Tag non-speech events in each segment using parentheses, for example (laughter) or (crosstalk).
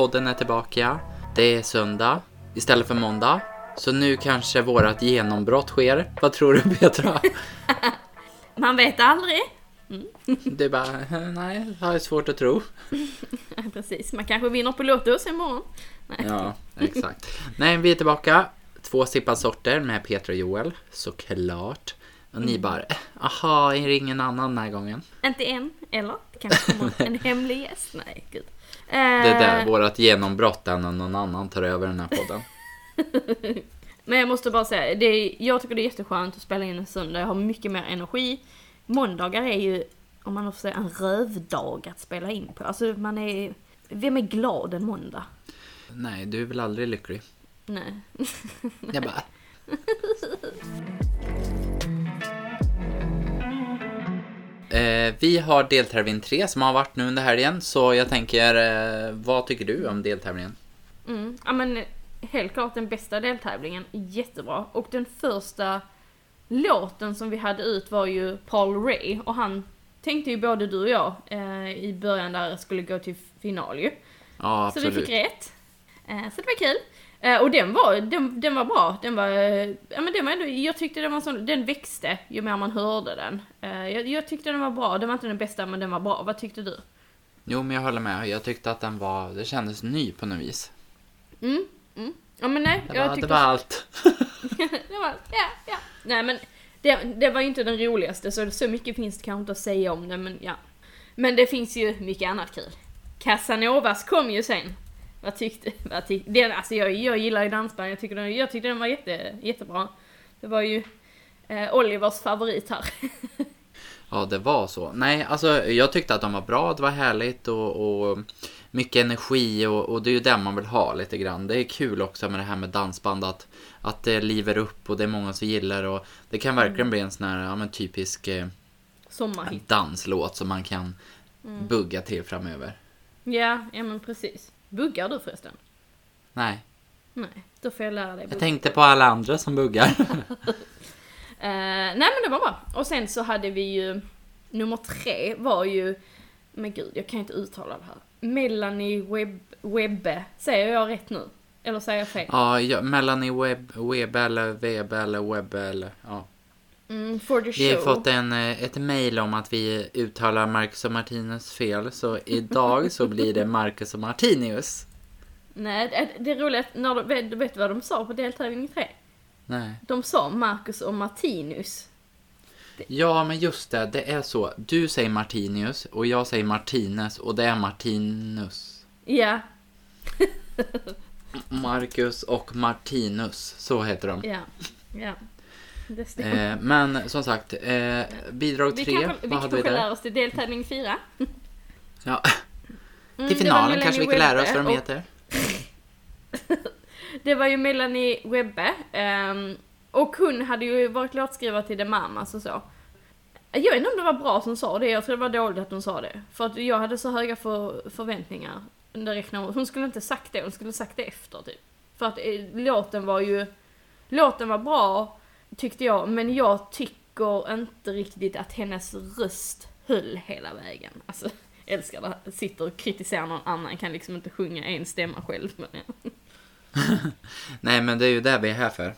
podden är tillbaka. Det är söndag istället för måndag. Så nu kanske vårat genombrott sker. Vad tror du Petra? (laughs) Man vet aldrig. (laughs) Du bara, "Eh, nej, det har jag svårt att tro. (laughs) Precis, man kanske vinner på Lottos imorgon. Nej. Ja, exakt. Nej, vi är tillbaka. Två sorter med Petra och Joel, såklart. Och ni bara, "Eh, aha, är det ingen annan den här gången? Inte än, eller? Det kanske kommer en hemlig gäst. Nej, gud. Det är där Eh, vårat genombrott är när någon annan tar över den här podden. (laughs) Men jag måste bara säga, det är, jag tycker det är jätteskönt att spela in en söndag. Jag har mycket mer energi. Måndagar är ju, om man får säga, en rövdag att spela in på. Alltså man är, vem är glad en måndag? Nej, du är väl aldrig lycklig? Nej. Jag bara, (laughs) Eh, vi har deltävling 3 som har varit nu under helgen, så jag tänker, eh, vad tycker du om deltävlingen? Mm. Ja men helt klart den bästa deltävlingen, jättebra. Och den första låten som vi hade ut var ju Paul Ray och han tänkte ju både du och jag eh, i början där skulle gå till final ju. Ja, Så vi absolut. fick rätt. Eh, så det var kul. Eh, och den var, den, den var bra. Den var, eh, ja men den var ändå, jag tyckte den var sån, den växte ju mer man hörde den. Eh, jag, jag tyckte den var bra, den var inte den bästa men den var bra. Vad tyckte du? Jo, men jag håller med. Jag tyckte att den var, det kändes ny på något vis. Mm, mm. Ja men nej, Det jag var, det tyckte var allt. (laughs) det var, ja, ja. Nej men det, det var ju inte den roligaste så så mycket finns det kanske inte att säga om det men ja. Men det finns ju mycket annat kul. Casanovas kom ju sen. Vad tyckte, vad tyckte, den, alltså jag, jag gillar ju dansband, jag tycker den, jag tyckte den var jätte, jättebra. Det var ju eh, Olivers favorit här. (laughs) Ja, det var så. Nej, alltså jag tyckte att de var bra, det var härligt och, och mycket energi och, och det är ju det man vill ha lite grann. Det är kul också med det här med dansband att, att det livar upp och det är många som gillar och det kan verkligen bli en sån här ja, men typisk eh, Sommarhit. danslåt som man kan bugga till framöver. Ja, ja men precis. Buggar du förresten? Nej, Nej, då får jag lära dig jag tänkte på alla andra som buggar. (laughs) Eh, nej men det var bra. Och sen så hade vi ju, nummer tre var ju, men gud jag kan inte uttala det här. Melanie Web, Webbe, säger jag rätt nu? Eller säger jag fel? ja, ja, Melanie Webb eller Webb eller Webb eller ja. Mm, Vi har fått en, eh, ett mail om att vi uttalar Marcus och Martinus fel, så idag så blir det Marcus och Martinius. Nej, det, är roligt, när de, vet, vet du vad de sa på deltävling tre? Nej. De sa Marcus och Martinus. Ja, men just det, det är så. Du säger Martinius och jag säger Martinez och det är Martinus. Ja, Marcus och Martinus, så heter de. ja, ja. Det stämmer. Eh, men som sagt, eh, bidrag vi tre, kanske, vi vad hade vi kanske lär oss till deltävning fyra. Ja, Mm, till finalen kanske vi kan lära oss vad de Webbe heter. (laughs) Det var ju Melanie Webbe. ehm, och hon hade ju varit låtskrivare till The Mamas och så. Jag vet inte om det var bra som sa det, jag tror det var dåligt att hon sa det. För att jag hade så höga för, förväntningar. Hon skulle inte sagt det, hon skulle sagt det efter typ. För att eh, låten var ju, låten var bra tyckte jag, men jag tycker inte riktigt att hennes röst höll hela vägen. Alltså, älskar det, sitter och kritiserar någon annan, kan liksom inte sjunga en stämma själv. Men, ja. (laughs) Nej, men det är ju det vi är här för.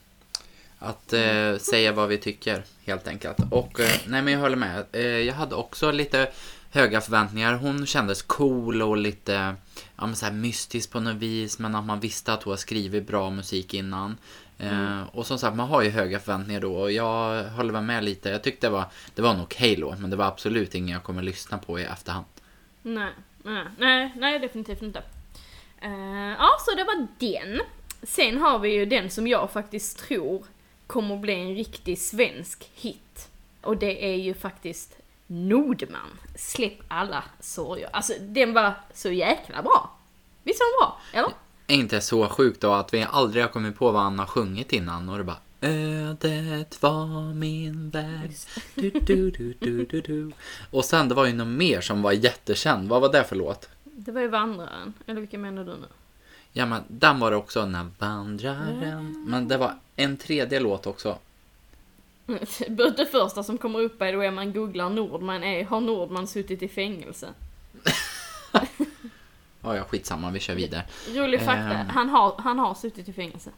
Att eh, säga vad vi tycker, helt enkelt. Och eh, nej, men jag håller med. Eh, jag hade också lite höga förväntningar. Hon kändes cool och lite ja, men så här mystisk på något vis. Men att man visste att hon har skrivit bra musik innan. Eh, Och som sagt, man har ju höga förväntningar då. Och jag håller väl med lite. Jag tyckte det var, det var en okej låt. Men det var absolut ingen jag kommer lyssna på i efterhand. Nej, nej, nej, nej definitivt inte. Eh, ja, så det var den. Sen har vi ju den som jag faktiskt tror kommer bli en riktig svensk hit. Och det är ju faktiskt Nordman. Släpp alla sorger. Alltså den var så jäkla bra. Visst var den bra? Eller? Är inte så sjukt då att vi aldrig har kommit på vad han har sjungit innan och det bara Ödet var min väg (laughs) du, du, du, du, du, du. Och sen det var ju något mer som var jättekänd. Vad var det för låt? Det var ju Vandraren. Eller vilken menar du nu? Ja men den var det också, när vandraren. Men det var en tredje låt också. (laughs) Det första som kommer upp är då är man googlar Nordman är, har Nordman suttit i fängelse? (laughs) Ja, ja, skitsamma, vi kör vidare. Rolig fakta, Ehm. han, har, han har suttit i fängelse.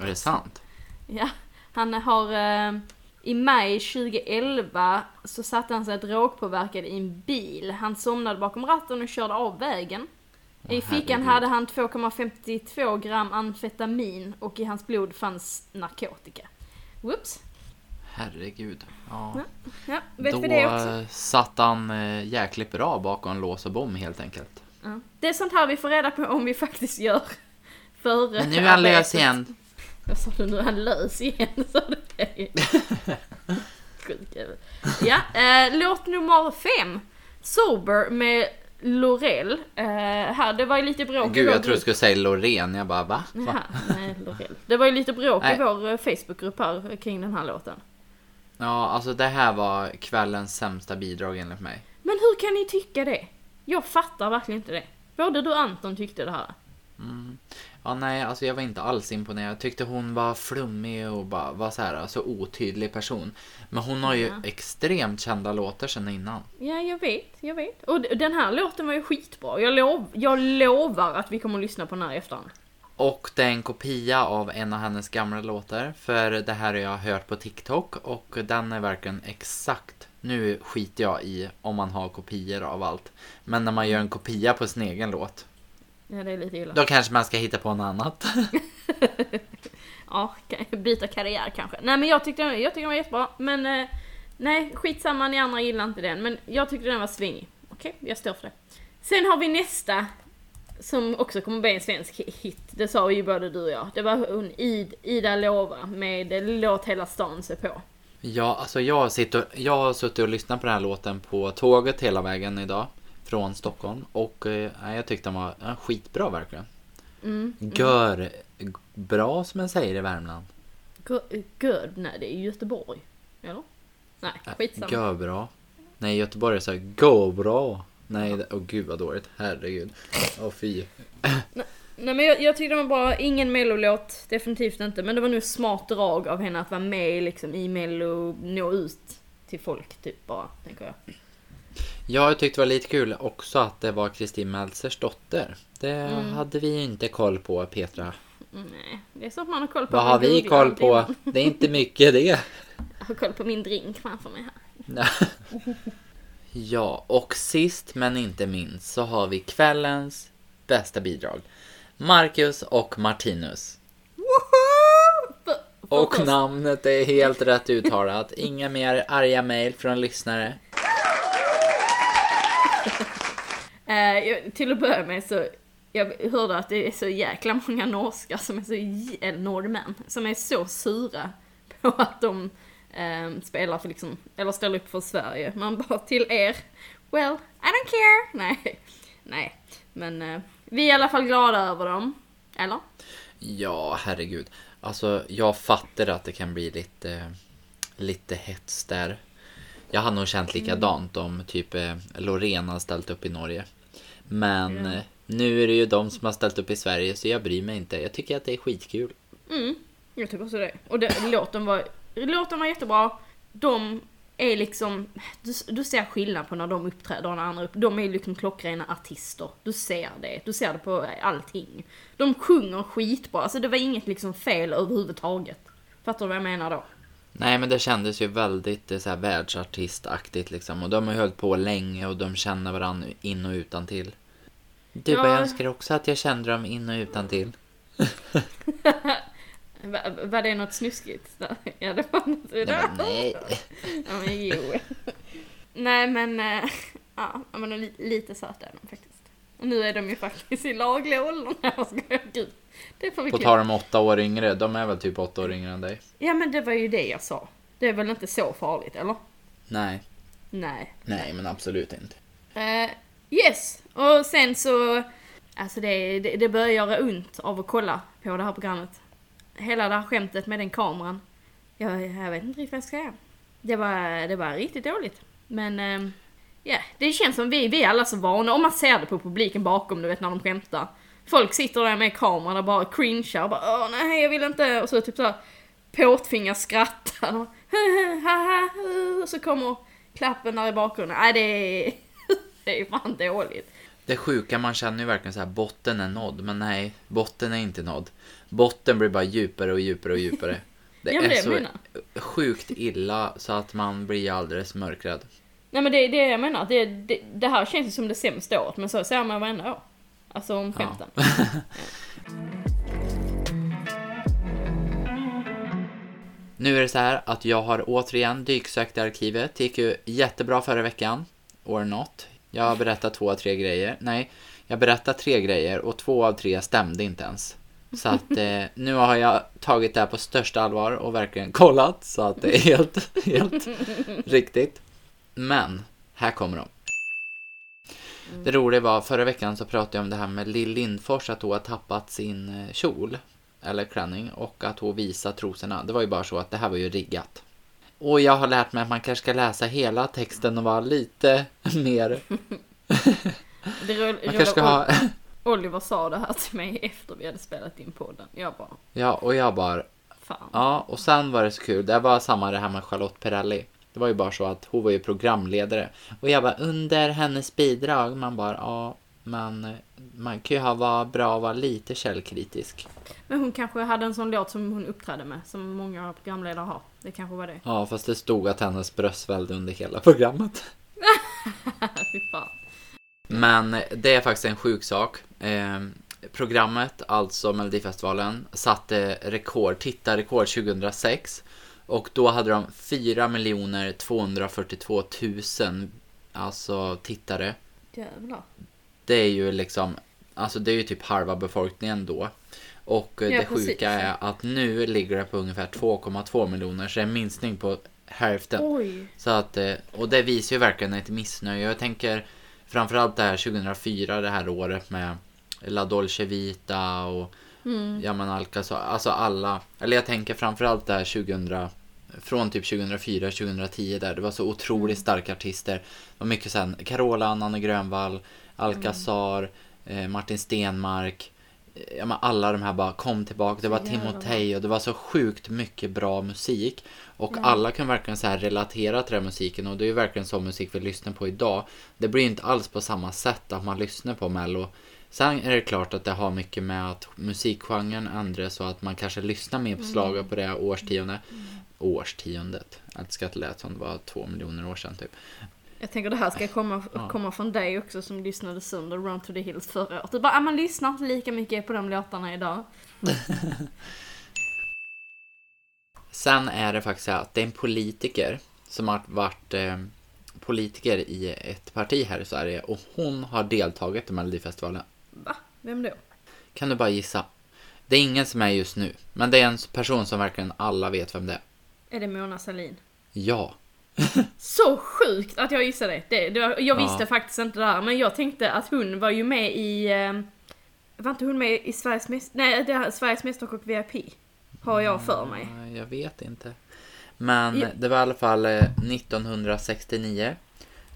Är det sant? Ja, han har... Eh, I maj 2011 så satte han sig drogpåverkad i en bil. Han somnade bakom ratten och körde av vägen. I fickan herregud. hade han 2,52 gram amfetamin och i hans blod fanns narkotika. Whoops. Herregud. Ja. Ja, Ja, vet Då vi det också? eh, satt han eh, jäkligt bra bakom lås och bom helt enkelt. Ja. Det är sånt här vi får reda på om vi faktiskt gör före Men nu är han lös arbetet. igen. Vad sa du nu? Han lös igen? (laughs) Sa du det? Ja, eh, låt nummer fem. Sober med Lorell. Eh, här, det var ju lite bråk i Gud, vår jag trodde du skulle säga Loreen. Jag bara, va? va? Jaha, nej, Lorell. Det var ju lite bråk i Nej. vår eh, Facebookgrupp här kring den här låten. Ja, alltså det här var kvällens sämsta bidrag enligt mig. Men hur kan ni tycka det? Jag fattar verkligen inte det. Både du och Anton tyckte det här. Ja, nej, alltså jag var inte alls imponerad. Jag tyckte hon var flummig och bara var så här, alltså otydlig person. Men hon har ju Ja. extremt kända låtar sedan innan. Ja, jag vet, jag vet. Och den här låten var ju skitbra. Jag, lov, jag lovar att vi kommer att lyssna på den här i efterhand. Och det är en kopia av en av hennes gamla låtar. För det här har jag hört på TikTok och den är verkligen exakt. Nu skiter jag i om man har kopior av allt. Men när man gör en kopia på sin egen låt. Ja, det är lite illa. Då kanske man ska hitta på något annat. (laughs) Ja, byta karriär kanske. Nej men jag tyckte, jag tyckte den var jättebra. Men eh, nej, skitsamma, ni andra gillar inte den. Men jag tyckte den var svingig. Okej, jag står för det. Sen har vi nästa. Som också kommer bli en svensk hit. Det sa ju både du och jag. Det var hon Id, Ida Lova med eh, Låt hela stan se på. Ja, alltså jag, sitter, jag har suttit och lyssnat på den här låten på tåget hela vägen idag. Från Stockholm. Och eh, jag tyckte den var ja, skitbra verkligen. Mm. Gör bra som man säger i Värmland. Good, nej det är Göteborg. Eller? Nej, skitsamma. Gör bra. Nej, Göteborg är så här, gå bra. Nej, åh gud vad dåligt. Herregud. Åh fy. Nej men jag, jag tyckte det var bra, ingen mellolåt, definitivt inte. Men det var nog smart drag av henne att vara med liksom, i mello, nå ut till folk typ bara, tänker jag. Ja, jag tyckte det var lite kul också att det var Kristin Meltzers dotter. Det Mm. hade vi inte koll på, Petra. Nej, det är så att man har koll på Vad har vi koll på? Det är inte mycket det. Jag har koll på min drink framför mig här. (laughs) Ja, och sist men inte minst så har vi kvällens bästa bidrag. Marcus och Martinus. För Och namnet är helt rätt uttalat. Inga mer arga mejl från lyssnare. (laughs) Eh, till att börja med så, jag hörde att det är så jäkla många norskar som är så, eller norrmän, som är så sura på att de ehm, spelar för liksom, eller ställer upp för Sverige. Man bara till er, well, I don't care. Nej, nej. Men eh, vi är i alla fall glada över dem. Eller? Ja, herregud. Alltså, jag fattar att det kan bli lite, lite hets där. Jag hade nog känt likadant om typ eh, Loreen hade ställt upp i Norge. Men eh, nu är det ju de som har ställt upp i Sverige så jag bryr mig inte. Jag tycker att det är skitkul. Mm, jag tycker också det. Och det, låten, var, låten var jättebra. De är liksom, du, du ser skillnad på när de uppträder och när andra upp, De är liksom klockrena artister. Du ser det. Du ser det på allting. De sjunger skitbra. Alltså det var inget liksom fel överhuvudtaget. Fattar du vad jag menar då? Nej men det kändes ju väldigt så här, världsartistaktigt liksom. Och de har ju hållit på länge och de känner varandra in och utan till. Du, Ja. jag önskar också att jag kände dem in och utan till. (laughs) (laughs) Va, var det något snuskigt? (laughs) Ja det var något. Nej, men nej. Ja men jo. Nej men, äh, ja men li, lite söta är de faktiskt. Och nu är de ju faktiskt i laglig ålder. Nej jag skojar, gud. Det får vi På tal om åtta år yngre, de är väl typ åtta år yngre än dig? Ja men det var ju det jag sa. Det är väl inte så farligt eller? Nej, Nej. nej men absolut inte. Eh, yes, och sen så... Alltså det, det, det börjar göra ont av att kolla på det här programmet. Hela det här skämtet med den kameran. Jag, jag vet inte riktigt vad jag ska säga. Det var, det var riktigt dåligt. Men... ehm, Ja, det känns som vi, vi är alla så vana. om man ser det på publiken bakom, du vet när de skämtar. Folk sitter där med kameran och bara cringear och bara åh nej jag vill inte. Och så typ såhär påtvingar skrattar. Haha, (laughs) och så kommer klappen där i bakgrunden. Nej det är, (laughs) det är fan dåligt. Det sjuka, man känner ju verkligen så här, botten är nådd. Men nej, botten är inte nådd. Botten blir bara djupare och djupare och djupare. (laughs) Det Ja, är det så menar. sjukt illa så att man blir alldeles mörkrädd. Nej men det är det jag menar, det, det, det här känns ju som det sämsta året, men så säger man varenda år. Alltså om skämten. (laughs) Nu är det så här att jag har återigen dyksökt i arkivet. Det gick ju jättebra förra veckan. Or not. Jag har berättat två av tre grejer. Nej, jag berättade tre grejer och två av tre stämde inte ens. Så att eh, nu har jag tagit det här på största allvar och verkligen (laughs) kollat så att det är helt, helt riktigt. Men, här kommer de. Det roliga var, förra veckan så pratade jag om det här med Lill Lindfors, att hon har tappat sin eh, kjol, eller klänning, och att hon visar trosorna. Det var ju bara så att det här var ju riggat. Och jag har lärt mig att man kanske ska läsa hela texten och vara lite (laughs) mer... Det ro- Man kanske ska ha... Oliver sa det här till mig efter vi hade spelat in podden. Jag bara, Ja, och jag bara... fan. Ja, och sen var det så kul. Det var samma det här med Charlotte Perrelli. Det var ju bara så att hon var ju programledare. Och jag bara, under hennes bidrag. Man bara, ja, men man kan ju ha vara bra och vara lite källkritisk. Men hon kanske hade en sån låt som hon uppträdde med, som många programledare har. Det kanske var det. Ja, fast det stod att hennes bröst svällde under hela programmet. (laughs) Fy fan. Men det är faktiskt en sjuk sak. Eh, programmet, alltså Melodifestivalen, satte rekord, tittarrekord 2006. Och då hade de 4 242 000 alltså tittare. Jävlar. Det är ju liksom, alltså det är ju typ halva befolkningen då. Och eh, Ja, det precis. sjuka är att nu ligger det på ungefär 2,2 miljoner, så det är en minskning på hälften. Oj. Så att, eh, och det visar ju verkligen ett missnöje. Jag tänker framförallt det här 2004, det här året med La Dolce Vita och Mm. ja men Alcazar, alltså alla. Eller jag tänker framförallt det här 2000, från typ 2004, 2010 där. Det var så otroligt starka artister. Det var mycket sen Carola, Nanne Grönvall, Alcazar, eh, Martin Stenmark. eh, Ja, men alla de här bara kom tillbaka. Det var Timotej och det var så sjukt mycket bra musik. Och Ja. alla kan verkligen så här relatera till den musiken och det är ju verkligen så musik vi lyssnar på idag. Det blir ju inte alls på samma sätt att man lyssnar på Mello. Sen är det klart att det har mycket med att musikgenren ändras så att man kanske lyssnar mer på slager på det här årtiondet. Årtiondet. Jag älskar att det lät som det var två miljoner år sedan typ. Jag tänker det här ska komma, Ja. komma från dig också som lyssnade sönder Run to the Hills förra året. Du bara, ah, man lyssnar inte lika mycket på de låtarna idag. (laughs) Sen är det faktiskt så att det är en politiker som har varit eh, politiker i ett parti här i Sverige och hon har deltagit i Melodifestivalen. Va? Vem då? Kan du bara gissa? Det är ingen som är just nu, men det är en person som verkligen alla vet vem det är. Är det Mona Sahlin? Ja. (laughs) Så sjukt att jag gissade det. det, det var, jag Ja. visste faktiskt inte det här, men jag tänkte att hon var ju med i... Eh, var inte hon med i Sveriges Mäst... Nej, det här, Sveriges Mästerkock VIP. Har jag för mig. Jag vet inte. Men Ja. det var i alla fall eh, 1969.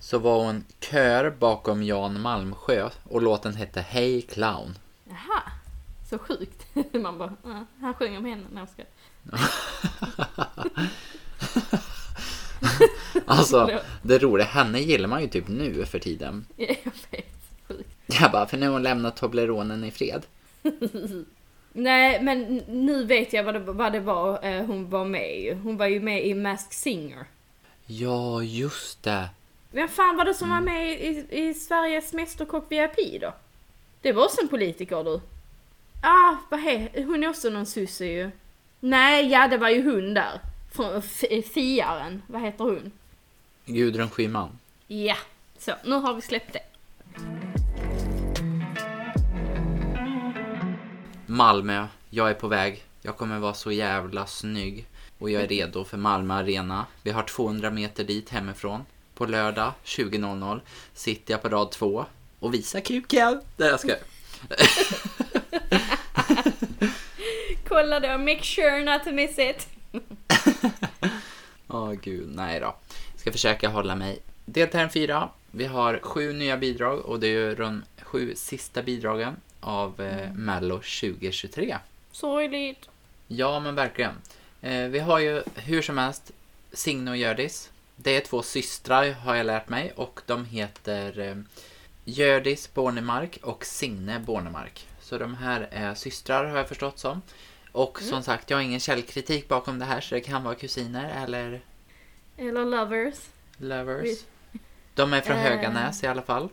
Så var hon kör bakom Jan Malmsjö och låten hette Hey Clown. Jaha. Så sjukt. (laughs) Man bara, ah, han sjunger med henne. Nej, jag ska. (laughs) (laughs) Alltså, det roliga, henne gillar man ju typ nu för tiden. (laughs) Jag vet. Sjukt. Jag bara, för nu har hon lämnat Tobleronen i fred. (laughs) Nej, men nu vet jag vad det, vad det var eh, hon var med i. Hon var ju med i Masked Singer. Ja, just det. Vem fan var det som Mm. var med i, i Sveriges Mästerkock VIP då? Det var också en politiker du. Ah, vad heter Hon är också någon sosse ju. Nej, ja det var ju hon där. Från F- Fiaren. Vad heter hon? Gudrun Schyman. Ja, så nu har vi släppt det. Malmö, jag är på väg. Jag kommer vara så jävla snygg. Och jag är redo för Malmö Arena. Vi har 200 meter dit hemifrån. På lördag 20.00 sitter jag på rad två och visar kuken. Det jag ska. (laughs) Kolla då, make sure not to miss it. (laughs) Åh gud, nej då. Ska försöka hålla mig. Delterm 4. Vi har sju nya bidrag och det är ju de sju sista bidragen av eh, Mello 2023. Sorgligt. Ja, men verkligen. Eh, vi har ju hur som helst Signe och Hjördis. Det är två systrar har jag lärt mig och de heter eh, Hjördis Bornemark och Signe Bornemark. Så de här är systrar har jag förstått som. Och som Mm. sagt, jag har ingen källkritik bakom det här så det kan vara kusiner eller Eller lovers. lovers. De är från Eh. Höganäs i alla fall.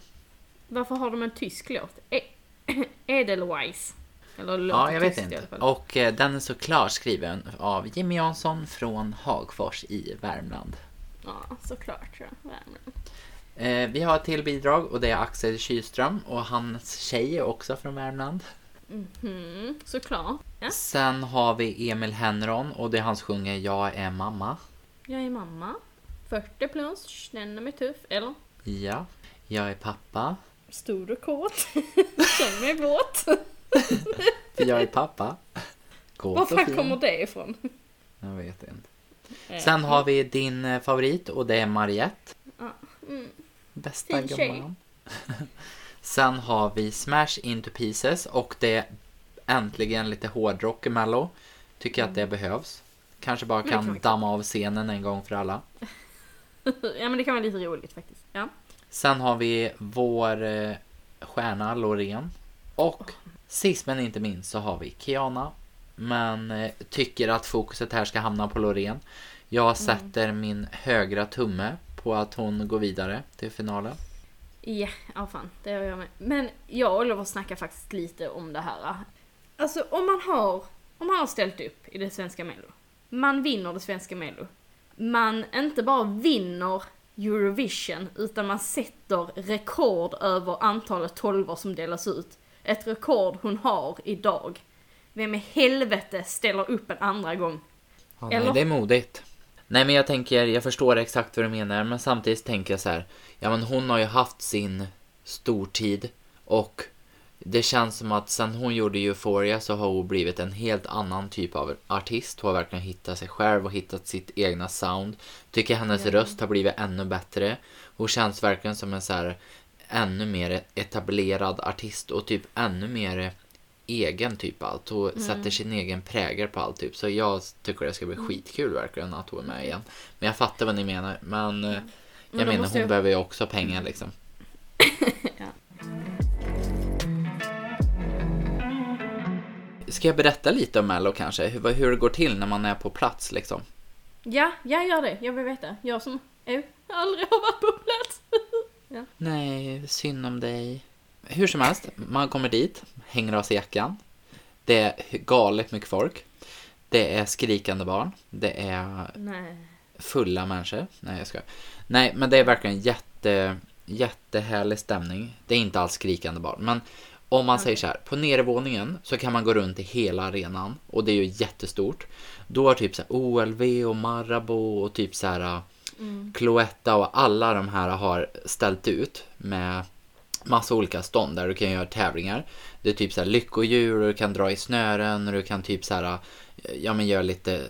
Varför har de en tysk låt? E (clears throat) Edelweiss. Eller Ja, jag vet tyskt i alla inte. fall. Och eh, den är såklart skriven av Jimmy Jansson från Hagfors i Värmland. Ja, såklart. Ja. Värmland. Eh, vi har ett till bidrag och det är Axel Kylström och hans tjej är också från Värmland. Mhm, såklart. Ja. Sen har vi Emil Henron och det är han sjunger Jag är mamma. Jag är mamma. 40 plus, känner mig tuff. Eller? Ja. Jag är pappa. Stor och kåt. (laughs) Känner mig våt. Jag är pappa. Var Kåt och fan kommer det ifrån? Jag vet inte. Eh, Sen har vi din eh, favorit och det är Mariette. Ja, mm. Bästa Fin gumman. (laughs) Sen har vi Smash Into Pieces och det är äntligen lite hårdrock i Mello. Tycker att det behövs. Kanske bara kan damma av scenen en gång för alla. (laughs) ja men det kan vara lite roligt faktiskt. Ja. Sen har vi vår eh, stjärna Loreen. Och sist men inte minst så har vi Kiana. Men eh, tycker att fokuset här ska hamna på Loreen. Jag sätter min högra tumme på att hon går vidare till finalen. Ja, ja fan, det gör jag med. Men jag och Oliver snackar faktiskt lite om det här. Alltså om man har, om man har ställt upp i det svenska Mello. Man vinner det svenska Mello. Man inte bara vinner Eurovision, utan man sätter rekord över antalet tolvor som delas ut. Ett rekord hon har idag. Vem i helvete ställer upp en andra gång? Ja, Eller? nej, det är modigt. Nej men jag tänker, jag förstår exakt vad du menar men samtidigt tänker jag så här. Ja men hon har ju haft sin stortid och det känns som att sen hon gjorde Euphoria så har hon blivit en helt annan typ av artist. Hon har verkligen hittat sig själv och hittat sitt egna sound. Tycker hennes Ja. röst har blivit ännu bättre. Hon känns verkligen som en så här ännu mer etablerad artist och typ ännu mer egen typ allt. Hon Mm. sätter sin egen prägel på allt typ. Så jag tycker det ska bli skitkul verkligen att hon är med igen. Men jag fattar vad ni menar. Men eh, Men jag då menar hon jag- behöver ju också pengar liksom. (laughs) Ja. Ska jag berätta lite om Mello kanske? Hur, hur det går till när man är på plats liksom? Ja, jag gör det. Jag vill veta. Jag som eh, aldrig har varit på plats. (laughs) ja. Nej, synd om dig. Hur som helst, man kommer dit, hänger av sig jackan. Det är galet mycket folk. Det är skrikande barn. Det är Nej. fulla människor. Nej, jag ska. Nej, men det är verkligen jätte, jättehärlig stämning. Det är inte alls skrikande barn, men om man säger så här, på nedervåningen så kan man gå runt i hela arenan och det är ju jättestort. Då har typ så här OLV och Marabou och typ så här Mm. Cloetta och alla de här har ställt ut med massa olika stånd där du kan göra tävlingar. Det är typ så här lyckodjur och du kan dra i snören och du kan typ så här ja men göra lite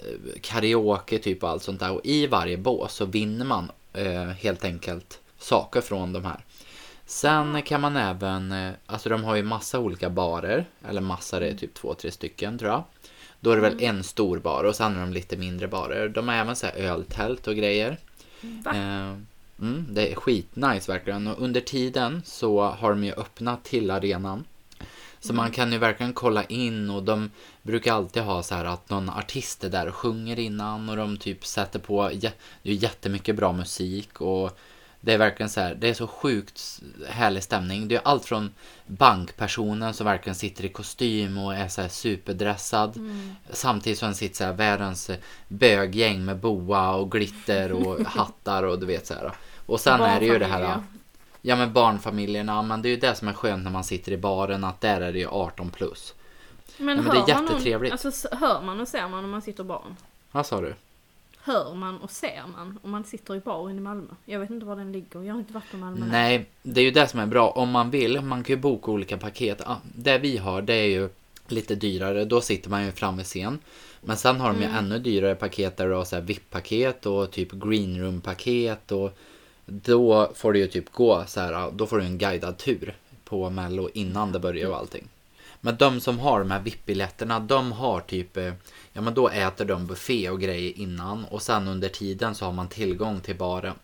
karaoke typ och allt sånt där och i varje bås så vinner man eh, helt enkelt saker från de här. Sen kan man även, eh, alltså de har ju massa olika barer, eller massa det är typ två, tre stycken tror jag. Då är det väl en stor bar och sen är de lite mindre barer. De har även så här öltält och grejer. Va? Eh, mm, det är skitnice verkligen. Och under tiden så har de ju öppnat till arenan. Så man kan ju verkligen kolla in och de brukar alltid ha så här att någon artist är där och sjunger innan och de typ sätter på det är jättemycket bra musik och det är verkligen så här, det är så sjukt härlig stämning. Det är allt från bankpersonen som verkligen sitter i kostym och är så här superdressad. Mm. Samtidigt som sitter så här världens böggäng med boa och glitter och (laughs) hattar och du vet så här. Och sen är det ju det här. Ja men barnfamiljerna, men det är ju det som är skönt när man sitter i baren att där är det ju 18 plus. Men, men hör det är man jättetrevligt. Någon, alltså, hör man och ser man om man sitter i baren? Vad sa du? Hör man och ser man om man sitter i baren i Malmö? Jag vet inte var den ligger, jag har inte varit på Malmö. Nej, det är ju det som är bra. Om man vill, man kan ju boka olika paket. Ah, Det vi har, det är ju lite dyrare. Då sitter man ju framme scen. Men sen har de ju ännu dyrare paket där du har så VIP-paket och typ green room-paket och då får du ju typ gå så här, då får du en guidad tur på Mello innan det börjar och allting. Men de som har de här VIP-biljetterna, de har typ, eh, ja men då äter de buffé och grejer innan och sen under tiden så har man tillgång till baren.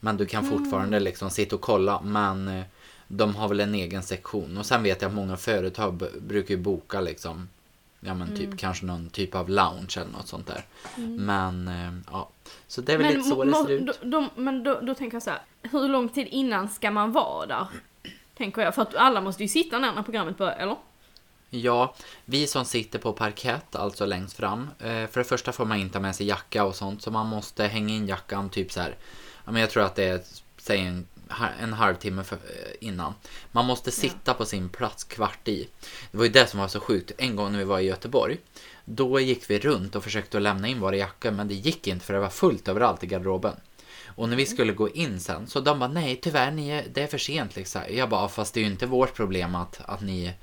Men du kan fortfarande liksom sitta och kolla, men eh, de har väl en egen sektion. Och sen vet jag att många företag brukar ju boka liksom, ja men Mm. typ kanske någon typ av lounge eller något sånt där. Men eh, ja, så det är väl Men, lite så det ser ut. Då, då, men då, då tänker jag så här, hur lång tid innan ska man vara där? Tänker jag, för att alla måste ju sitta när programmet börjar, eller? Ja, vi som sitter på parkett, alltså längst fram. Eh, för det första får man inte ha med sig jacka och sånt, så man måste hänga in jackan typ så här. Ja, men jag tror att det är, säg en, en halvtimme för, eh, innan. Man måste sitta på sin plats kvart i. Det var ju det som var så sjukt. En gång när vi var i Göteborg, då gick vi runt och försökte att lämna in våra jackor, men det gick inte för det var fullt överallt i garderoben. Och när vi skulle gå in sen, så de bara nej tyvärr, ni är, det är för sent liksom. Jag bara, fast det är ju inte vårt problem att, att ni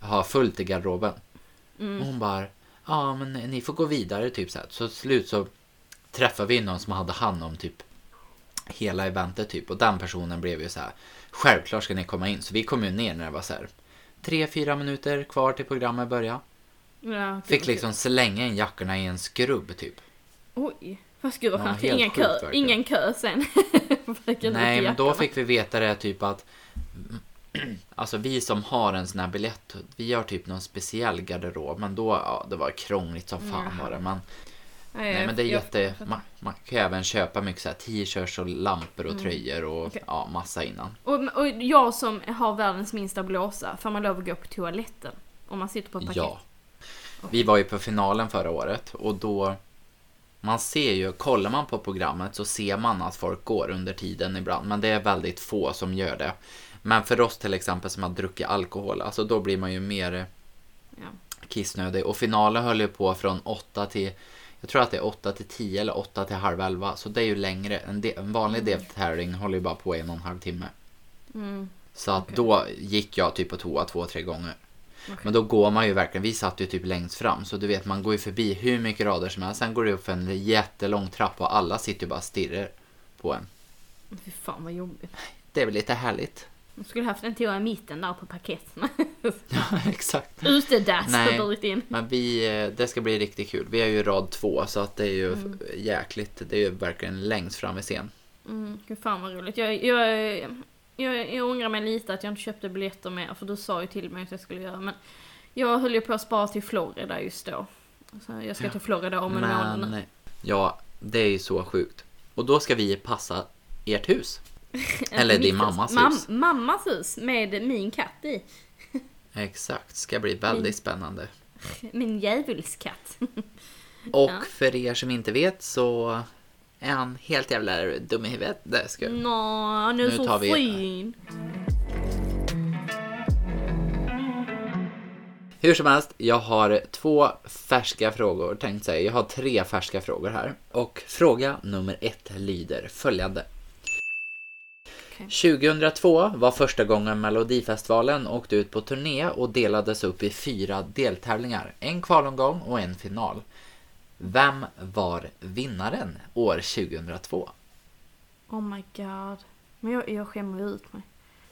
har fullt i garderoben. Och hon bara, ja men ni får gå vidare typ så här. Så till slut så träffade vi någon som hade hand om typ hela eventet typ. Och den personen blev ju så här, självklart ska ni komma in. Så vi kom ju ner när det var så här, tre, fyra minuter kvar till programmet börja. Ja, Fick liksom slänga in jackorna i en skrubb typ. Oj, fast gud vad skönt. ingen, kö, ingen kö sen. (laughs) Nej, men då fick vi veta det typ att (clears throat) Alltså vi som har en sån här biljett, vi har typ någon speciell garderob. Men då, ja det var krångligt som fan Jaha. var det. Men, Nej, nej, men det är jätte, man, man kan ju även köpa mycket så här t-shirts och lampor och tröjor och Mm. Okej. ja, massa innan. Och, och jag som har världens minsta blåsa, får man lov att gå på toaletten? Om man sitter på ett paket? Ja. Vi var ju på finalen förra året och då man ser ju, kollar man på programmet så ser man att folk går under tiden ibland. Men det är väldigt få som gör det. Men för oss till exempel som har druckit alkohol, alltså då blir man ju mer Ja. kissnödig. Och finalen höll ju på från 8 till, jag tror att det är 8 till 10 eller 8 till halv 11. Så det är ju längre. En, de, en vanlig deltävling håller ju bara på en och en halv timme. Mm. Så att Okej. då gick jag typ på toa två, tre gånger. Okej. Men då går man ju verkligen, vi satt ju typ längst fram så du vet man går ju förbi hur mycket rader som helst. Sen går det upp för en jättelång trappa och alla sitter ju bara och stirrar på en. Fy fan vad jobbigt. Det är väl lite härligt. Man skulle haft en toa i mitten där på paket. (laughs) Ja, exakt. Utedass har burit in. Men vi, eh, det ska bli riktigt kul. Vi är ju rad två så att det är ju Mm. jäkligt. Det är ju verkligen längst fram i scen. Mm, fy fan vad roligt. Jag, jag, jag, jag ångrar mig lite att jag inte köpte biljetter mer, för du sa ju till mig att jag skulle göra men jag höll ju på att spara till Florida just då. Så jag ska till Florida om en månad nu. Ja, det är ju så sjukt. Och då ska vi passa ert hus. (laughs) Eller din hus. mammas Mam- hus. Mammas hus med min katt i. (laughs) Exakt, ska bli väldigt Mm. spännande. (laughs) Min djävulskatt. Och Ja. för er som inte vet så är han helt jävla dum i huvudet. Det ska. Nå, han är Nu så vi- fin. Hur som helst, jag har två färska frågor tänkt säga. Jag har tre färska frågor här. Och fråga nummer ett lyder följande. Okej. 2002 var första gången Melodifestivalen åkte ut på turné och delades upp i fyra deltävlingar. En kvalomgång och en final. Vem var vinnaren år 2002? Oh my god. Men jag, jag skämmer ut mig.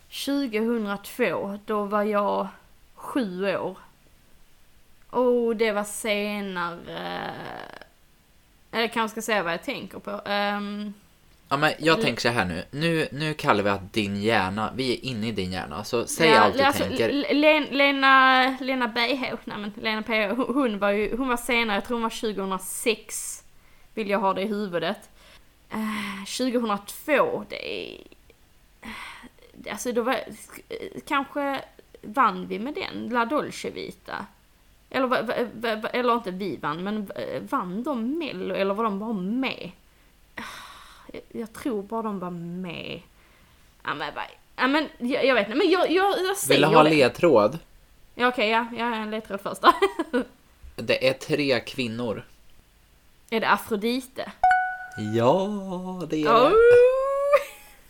2002, då var jag sju år. Oh, det var senare. Eller kanske ska säga vad jag tänker på. Um, Ja, men jag tänker så här nu. nu. Nu kallar vi att din hjärna, vi är inne i din hjärna. Så säg ja, allt du alltså, tänker. Len, Lena, Lena BH, nej men Lena PH, hon, hon var ju, hon var senare, jag tror hon var 2006. Vill jag ha det i huvudet. Eh, 2002, det är... Alltså då var, kanske vann vi med den, La Dolce Vita. Eller, eller inte vi vann, men vann de Mello eller var de bara med? Jag, jag tror bara de var med. Ja men, ja, men jag, jag vet inte, men jag, jag, jag säger Vill du ha det. ledtråd? Ja okej, ja, jag är en ledtråd först då. (laughs) Det är tre kvinnor. är det Afrodite? Ja, det är Oh!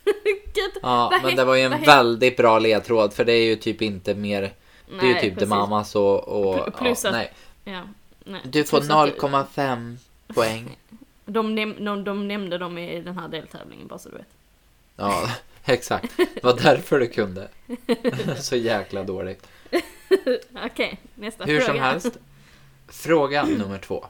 det. (laughs) Gud, Ja, men det var ju en väldigt bra ledtråd för det är ju typ inte mer. Det är ju Nej, typ The precis. Mamas och... och Pl- plus ja, att- nej. Ja, nej. Du får Plus att- 0,5 poäng. (laughs) De, näm- de, de nämnde dem i den här deltävlingen bara så du vet. Ja, (laughs) exakt. Det var därför du kunde. (laughs) Så jäkla dåligt. (laughs) Okej, nästa Hur fråga. som helst. Fråga nummer två.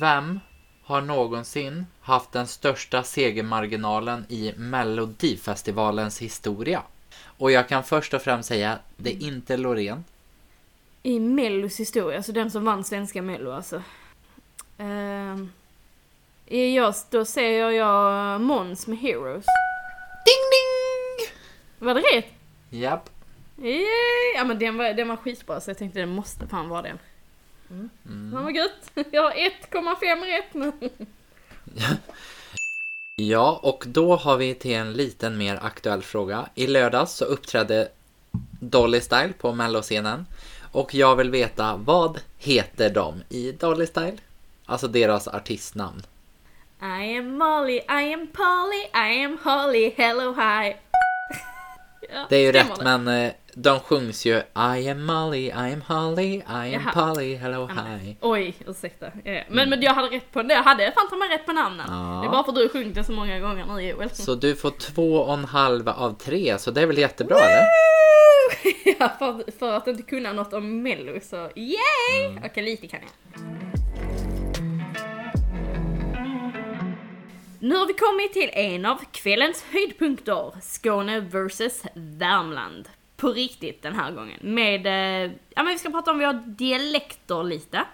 Vem har någonsin haft den största segermarginalen i Melodifestivalens historia? Och jag kan först och främst säga, det är inte Loreen. I Mellos historia, alltså den som vann svenska Mello alltså. Ehm, jag, då säger jag Måns med Heroes. Ding ding! Var det rätt? Japp. Yay! Ja men den var, den var skitbra så jag tänkte den måste fan vara den. Mm. Fan vad gött! (laughs) Jag har 1,5 rätt nu. (laughs) Ja, och då har vi till en liten mer aktuell fråga. I lördags så uppträdde Dolly Style på melloscenen. Och jag vill veta, vad heter de i Dolly Style? Alltså deras artistnamn. I am Molly, I am Polly, I am Holly, hello hi. (laughs) Ja, Det är ju rätt, det? men eh, de sjungs ju I am Molly, I am Holly, I am Jaha. Polly, hello Ja, men- hi. Oj, ursäkta. Ja, Men, men jag hade rätt på det. Jag hade fan ta mig rätt på namnen. Ja. Det är bara för att du har sjungit det så många gånger nu Joel. Så du får två och en halv av tre, så det är väl jättebra eller? (laughs) ja, för, för att inte kunna något om mello så yay! Mm. Okej, lite kan jag. Nu har vi kommit till en av kvällens höjdpunkter. Skåne vs Värmland. På riktigt den här gången. Med, eh, ja men vi ska prata om våra dialekter lite.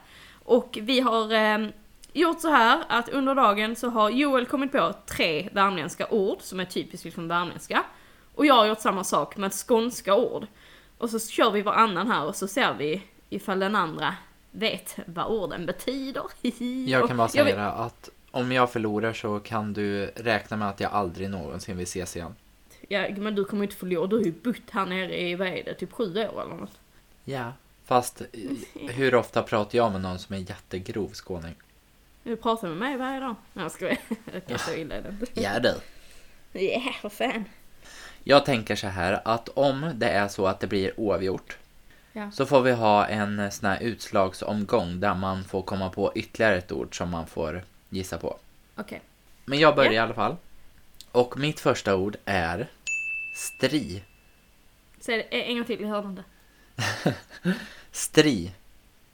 Och vi har eh, gjort så här att under dagen så har Joel kommit på tre värmländska ord som är typiskt liksom värmländska. Och jag har gjort samma sak med skånska ord. Och så kör vi varannan här och så ser vi ifall den andra vet vad orden betyder. (laughs) Jag kan bara säga vet- det att om jag förlorar så kan du räkna med att jag aldrig någonsin vill ses igen. Ja, men du kommer inte förlora, du har ju bott här nere i, vad är det, typ sju år eller något. Ja. Fast eh, hur ofta pratar jag med någon som är jättegrov skåning? Du pratar med mig varje dag. Nej jag skojar. (laughs) Jag så illa det inte. Ja du. Ja, för fan. Jag tänker så här att om det är så att det blir oavgjort Ja. så får vi ha en sån här utslagsomgång där man får komma på ytterligare ett ord som man får gissa på. Okej. Men jag börjar Ja. i alla fall. Och mitt första ord är stri. Säg det en gång till, jag hörde inte. (laughs) Stri.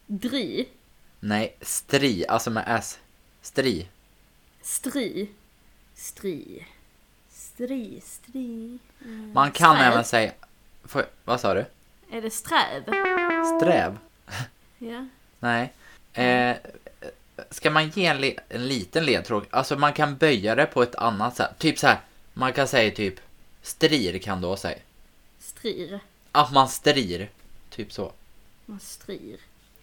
Dri. Nej, stri, alltså med S. Stri. Stri. Stri. Stri, stri. Man kan Sträv. även säga... Får, vad sa du? Är det sträv? Sträv? Ja. Nej. Eh, ska man ge en, li- en liten ledtråd? Alltså man kan böja det på ett annat sätt. Typ så här. Man kan säga typ strir kan då säga. Strir. Att man strir. Typ så. Man strir.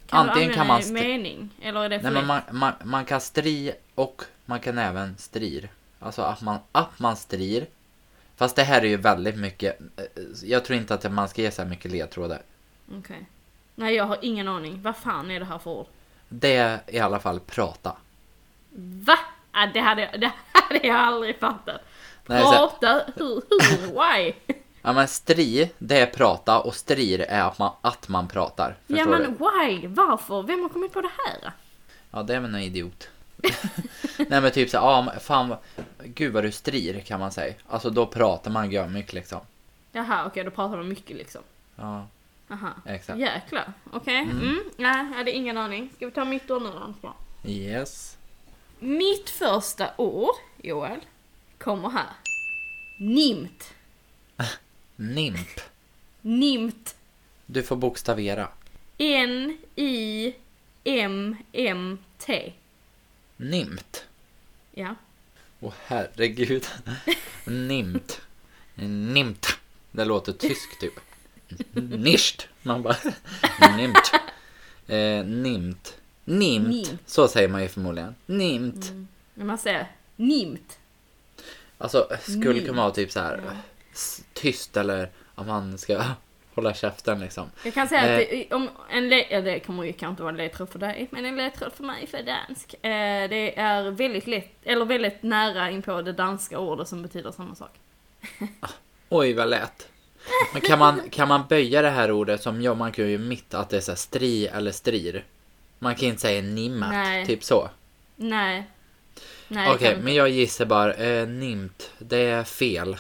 Antingen du kan man stri- mening? Eller är det Nej men man, man, man kan stri och man kan även strir. Alltså att man, att man strir. Fast det här är ju väldigt mycket. eh, Jag tror inte att man ska ge så här mycket ledtrådar. Okej. Nej, jag har ingen aning. Vad fan är det här för ord? Det är i alla fall prata. Va? Ah, det, hade, jag- (laughs) det hade jag aldrig fattat. Prata? Hur? Hur? Why? (laughs) Ja men stri, det är prata och strir är att man, att man pratar. ja men du? why? Varför? Vem har kommit på det här? Ja det är väl en idiot. (laughs) Nej men typ så ja fan gud vad du strir kan man säga. Alltså då pratar man mycket liksom. Jaha, okej då pratar man mycket liksom. Ja, Aha. exakt. Jäklar. Okej. Mm. Nej, jag hade ingen aning. Ska vi ta mitt ord nu då? Yes. Mitt första ord, Joel, kommer här. Nimt. (laughs) Nimp. Nimt. Du får bokstavera. N-I-M-M-T. Nimt. Ja. Åh herregud. (laughs) Nimt. Nimt. Det låter tysk typ. Nischt. Man bara nimt. Eh, nimt. Nimt. Nimt. Så säger man ju förmodligen. Nimt. Men man säger nimt. Alltså skulle Nimt. kunna vara typ så här Ja. tyst eller att man ska (laughs) hålla käften liksom. Jag kan säga Eh. att det, om en le- ja, det kommer ju kanske inte vara en ledtråd för dig, men en ledtråd för mig för dansk. Eh, det är väldigt lätt, eller väldigt nära in på det danska ordet som betyder samma sak. Oj vad lätt. Men kan man, kan man böja det här ordet som jag, man kan ju mitt att det är så här stri eller strir. Man kan inte säga nimmat, Nej. typ så. Nej. Okej, kan men jag gissar bara eh, nimt. Det är fel.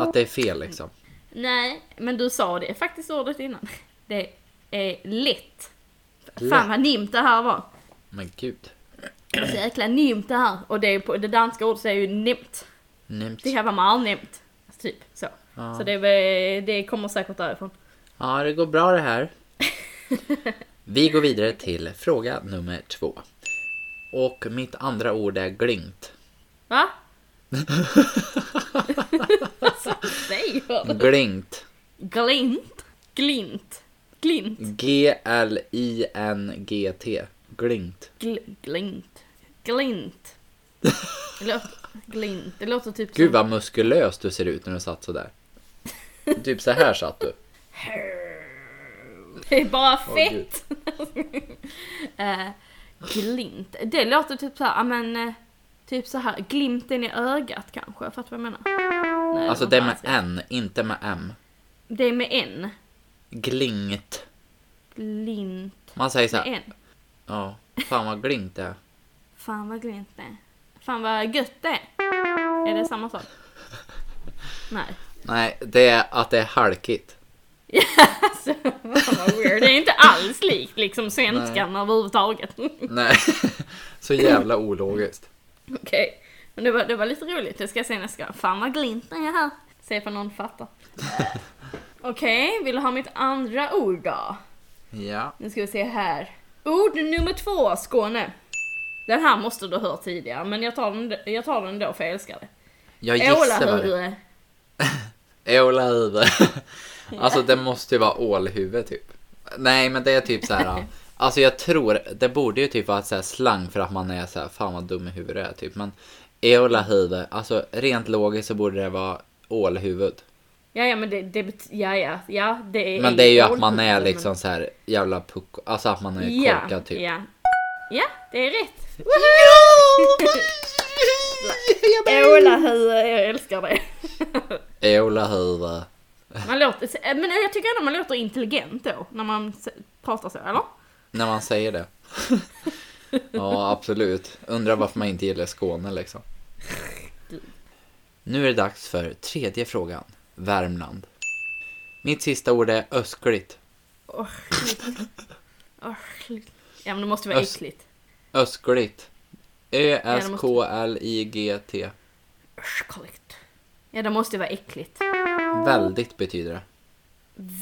Att det är fel liksom. Nej, men du sa det faktiskt ordet innan. (laughs) Det är lätt. Lätt. Fan vad nimt det här var. Men gud. Så jäkla nimt det här. Och det, är på, det danska ordet säger ju nimt. Nimt. Det här var mal nimt. typ så. Ja. Så det, väl- det kommer säkert därifrån. Ja, det går bra det här. (laughs) Vi går vidare till fråga nummer två. Och mitt andra ord är glimt. Va? (laughs) Vad säger du? Glint? Glint? Glint? G-L-I-N-G-T. Glimt. Gl glint? Glint? (laughs) Det låter, glint? Det låter typ Gud som... vad muskulös du ser ut när du satt sådär. (laughs) Typ så här satt du. Det är bara fett! (laughs) Eh, glint? Det låter typ såhär, ja men... eh, Typ så här, glimten i ögat kanske, fattar du vad jag menar? Nej, Alltså det är med jag. N, inte med M. Det är med en. Glingt. Glint. Man säger så Med här, en. ja, fan vad glint det är. Fan vad glint det är. Fan vad gött det är. Är det samma sak? (laughs) Nej. Nej, det är att det är halkigt. (laughs) Alltså, vad weird. Det är inte alls likt liksom svenskan överhuvudtaget. (laughs) Nej, (laughs) så jävla ologiskt. Okej. Men det var, det var lite roligt. Det ska jag se nästa gång. Fan vad glint den är här. Se ifall någon fattar. Okej, vill du ha mitt andra ord då? Ja. Nu ska vi se här. Ord nummer två, Skåne. Den här måste du ha hört tidigare, men jag tar den, jag tar den då för jag älskar det. Jag gissar det (laughs) Ålahuvud. (laughs) Alltså det måste ju vara ålhuvud typ. Nej men det är typ så här. (laughs) Alltså jag tror, det borde ju typ vara så slang för att man är så här, fan vad dum i huvudet är typ. Men ålahuvud, alltså rent logiskt så borde det vara ålhuvud. Ja, ja, men det, det ja, ja, ja, det är Men det är ju att man är liksom så här jävla pucko, alltså att man är ja, korkad typ. Ja. ja, det är rätt. Ja! Ålahuvud, jag älskar det. Ålahuvud. Man låter, men jag tycker ändå man låter intelligent då, när man pratar så, eller? När man säger det. ja, absolut. Undrar varför man inte gillar Skåne liksom. Nu är det dags för tredje frågan. Värmland. Mitt sista ord är öskligt. Örkligt. Ja, men det måste vara äckligt. Öskligt. Ö-S-K-L-I-G-T. Örkligt. Ja, det måste vara äckligt. Väldigt betyder det.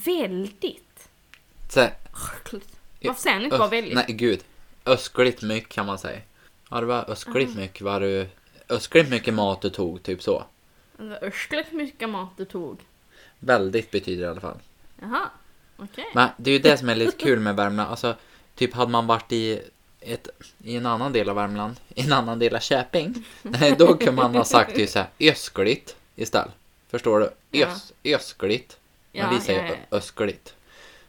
Väldigt. Så. Varför säger ni inte bara ös- väldigt? Nej, gud. Öskligt mycket kan man säga. Ja, det var öskligt mycket. Var du... Öskligt mycket mat du tog, typ så. Det var mycket mat du tog. Väldigt betyder det i alla fall. Jaha, okej. Men det är ju det som är lite kul med Värmland. Alltså, typ hade man varit i, ett, i en annan del av Värmland, i en annan del av Köping, (laughs) då kan man ha sagt ju såhär öskligt istället. Förstår du? Ja. Ös, öskligt. Ja, vi säger ja, ja. ö- öskligt.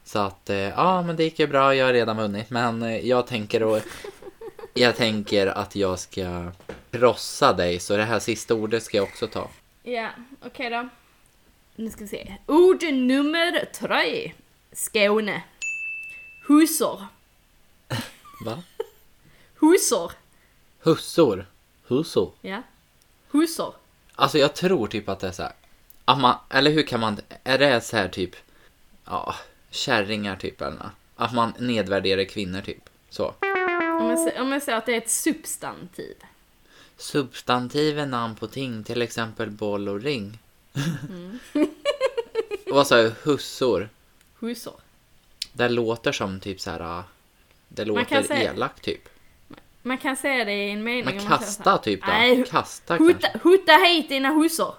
Så att, eh, ja men det gick ju bra, jag har redan vunnit. Men eh, jag tänker och, (laughs) jag tänker att jag ska krossa dig, så det här sista ordet ska jag också ta. Ja, okej då. Nu ska vi se. Ord nummer tre. Skåne. Husor. Va? Husor. Hussor. Hussor. Ja. Husor. Alltså jag tror typ att det är så här. Att man, eller hur kan man, är det så här typ, ja, kärringar typ eller nå? Att man nedvärderar kvinnor typ. Så. Om jag, sä- om jag säger att det är ett substantiv. Substantiv är namn på ting, till exempel boll och ring. (laughs) Vad sa jag, hussor? Husor. Det låter som typ så här, ah, det låter säga- elakt typ. Man kan säga det i en mening. Men kasta typ då? Nej, Kasta hutta, kanske? hutta hit dina hussor.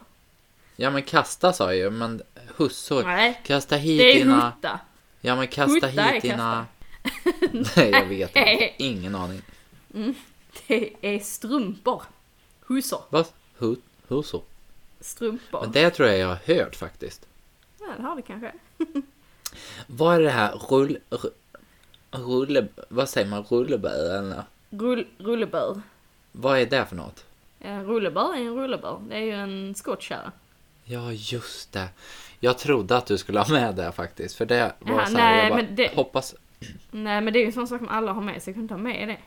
Ja men kasta sa jag ju, men hussor. Nej, Kasta hit det är dina... hutta. Ja men kasta Hutta hit dina... (laughs) Nej jag vet inte. Ingen aning. Det är strumpor. Hussor. Vad? Hu- Husso? Strumpor. Men det tror jag jag har hört faktiskt. Ja, det har det kanske. Vad är det här rull... ru- Rulle... Vad säger man? Rullebör eller? Rull, rullebör. Vad är det för något? En rullebör är en rullebör. Det är ju en skottkärra. Ja, just det. Jag trodde att du skulle ha med det faktiskt. För det var Jaha, så här, nej, jag bara, men det- hoppas... Nej men det är ju en sån sak som alla har med sig. Jag kan inte ha med det.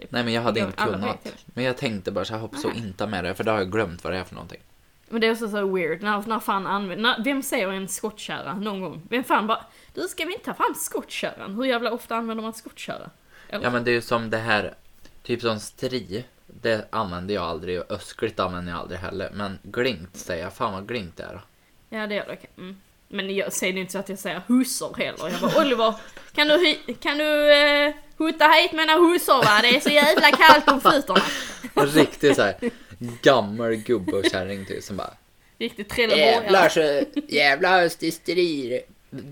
Typ. Nej, men jag hade Jag- inte kunnat. Men jag tänkte bara så här, hoppas att Nej. inte ha med det. För då har jag glömt vad det är för någonting. Men det är också så weird. När, när fan använder... När, vem säger en skottkärra någon gång? Vem fan bara... Du ska vi inte ta fram skottkärran? Hur jävla ofta använder man skottkärra? Eller? Ja, men det är ju som det här, typ som stri. det använder jag aldrig och öskligt använder jag aldrig heller. Men glint säger jag, fan vad glint det är. Ja det gör det. okej. Mm. Men jag säger inte så att jag säger hussor heller. Jag bara Oliver, kan du, kan du eh, hutta hit mina hussor va? Det är så jävla kallt om fötterna. En riktig så här gammal gubbe och kärring typ som bara Riktigt trelleborgare. så jävla östhysteri.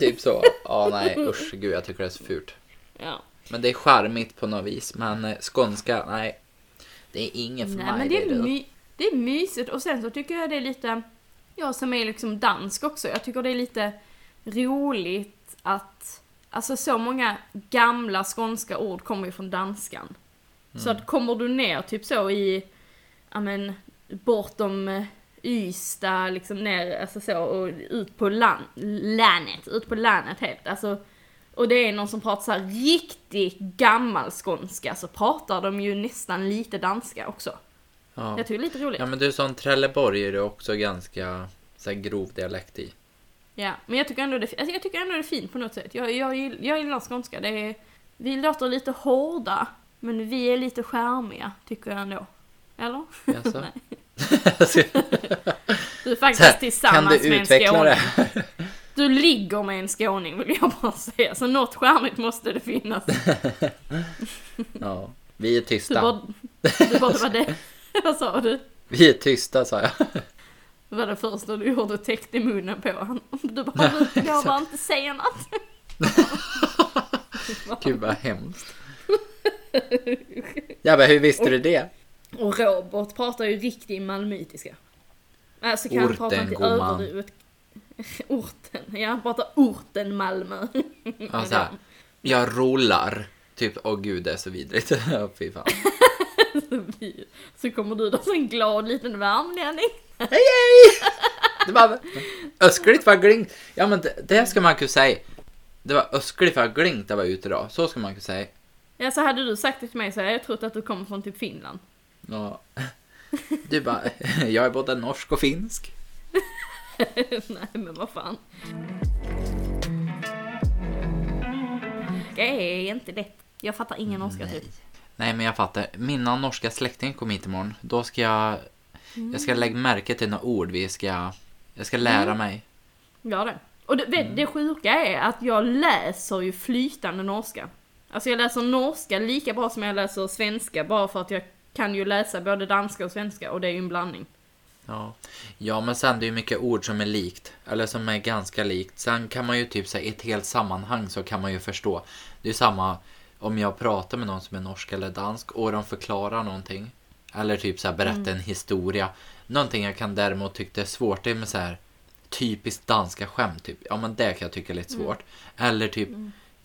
Typ så. Ja nej usch gud jag tycker det är så fult. Ja. Men det är charmigt på något vis. Men eh, skånska, nej. Det är inget för Nej mig. men det är, det. my- det är mysigt och sen så tycker jag det är lite, jag som är liksom dansk också, jag tycker det är lite roligt att, alltså så många gamla skånska ord kommer ju från danskan. Så Mm. att kommer du ner typ så i, ja men, bortom eh, Ystad, liksom ner, alltså så, och ut på land, landet, ut på landet helt, alltså och det är någon som pratar så här riktigt gammal skånska så pratar de ju nästan lite danska också. Ja. Jag tycker det är lite roligt. ja men du som Trelleborg är det också ganska så här, grov dialekt i. Ja, men jag tycker ändå det, alltså jag tycker ändå det är fint på något sätt. Jag, jag, jag gillar skånska. Det är, vi låter lite hårda, men vi är lite charmiga, tycker jag ändå. Eller? Jaså? (laughs) Nej. (laughs) Du är här, faktiskt kan tillsammans du med en utveckla skåning. det? Du ligger med en skåning vill jag bara säga. Så något charmigt måste det finnas. (laughs) Ja, vi är Du tysta. bara, du bara, var det. (laughs) Vad sa du? Vi är tysta sa jag. Det var det första du gjorde och täckte munnen på honom. Du bara, du, jag bara inte säga något. (laughs) Gud vad hemskt. Ja men hur visste du det? Och Robert pratar ju riktig malmöitiska. Alltså kan han Orten, prata inte överdrivet. (laughs) Orten, ja han pratar orten Malmö. Ja, så här, jag rullar. Typ, åh gud det är så vidrigt. (laughs) Fy fan. (laughs) Så kommer du då som en glad liten värmlänning. Hej hej! Det var öskligt var glint. Ja men det, det ska man kunna säga. Det var öskligt var glint det var ute då. Så ska man kunna säga. Ja så hade du sagt det till mig så hade jag trott att du kommer från typ Finland. Ja. Du bara, jag är både norsk och finsk. (laughs) Nej men vad fan. Det är inte lätt. Jag fattar ingen norska typ. Nej men jag fattar. Mina norska släktingar kommer hit imorgon. Då ska jag, jag ska lägga märke till några ord vi ska, jag ska lära mig. Ja det. Och det, vet, det sjuka är att jag läser ju flytande norska. Alltså jag läser norska lika bra som jag läser svenska bara för att jag kan ju läsa både danska och svenska och det är ju en blandning. Ja. ja men sen det är ju mycket ord som är likt. Eller som är ganska likt. Sen kan man ju typ säga i ett helt sammanhang så kan man ju förstå. Det är samma om jag pratar med någon som är norsk eller dansk och de förklarar någonting. Eller typ så här berätta en historia. Någonting jag kan däremot tycka är svårt det är med så här typiskt danska skämt typ. Ja men det kan jag tycka är lite svårt. Eller typ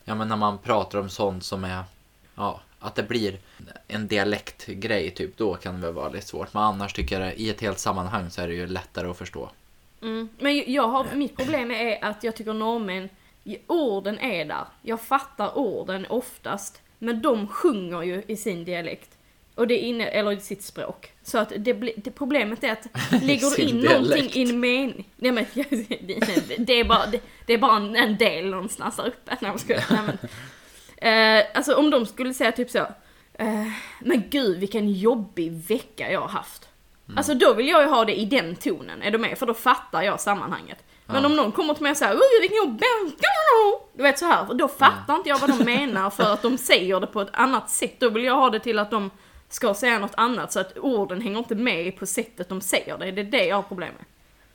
ja men när man pratar om sånt som är ja att det blir en dialektgrej typ då kan det väl vara lite svårt. Men annars tycker jag det, i ett helt sammanhang så är det ju lättare att förstå. Mm. Men jag har, mitt problem är att jag tycker norrmän, orden är där. Jag fattar orden oftast. Men de sjunger ju i sin dialekt. Och det inne, eller i sitt språk. Så att det, det problemet är att (laughs) lägger du in dialekt. någonting i en mening. Nej men det, (laughs) det är bara, det, det är bara en, en del någonstans där uppe. Nej, men, eh, alltså om de skulle säga typ så. Eh, men gud vilken jobbig vecka jag har haft. Mm. Alltså då vill jag ju ha det i den tonen, är du med? För då fattar jag sammanhanget. Men Ja. om någon kommer till mig och säger Oj vilken jobbig Du vet så här, då fattar inte jag vad de menar för att de säger det på ett annat sätt. Då vill jag ha det till att de ska säga något annat så att orden hänger inte med på sättet de säger det. Det är det jag har problem med.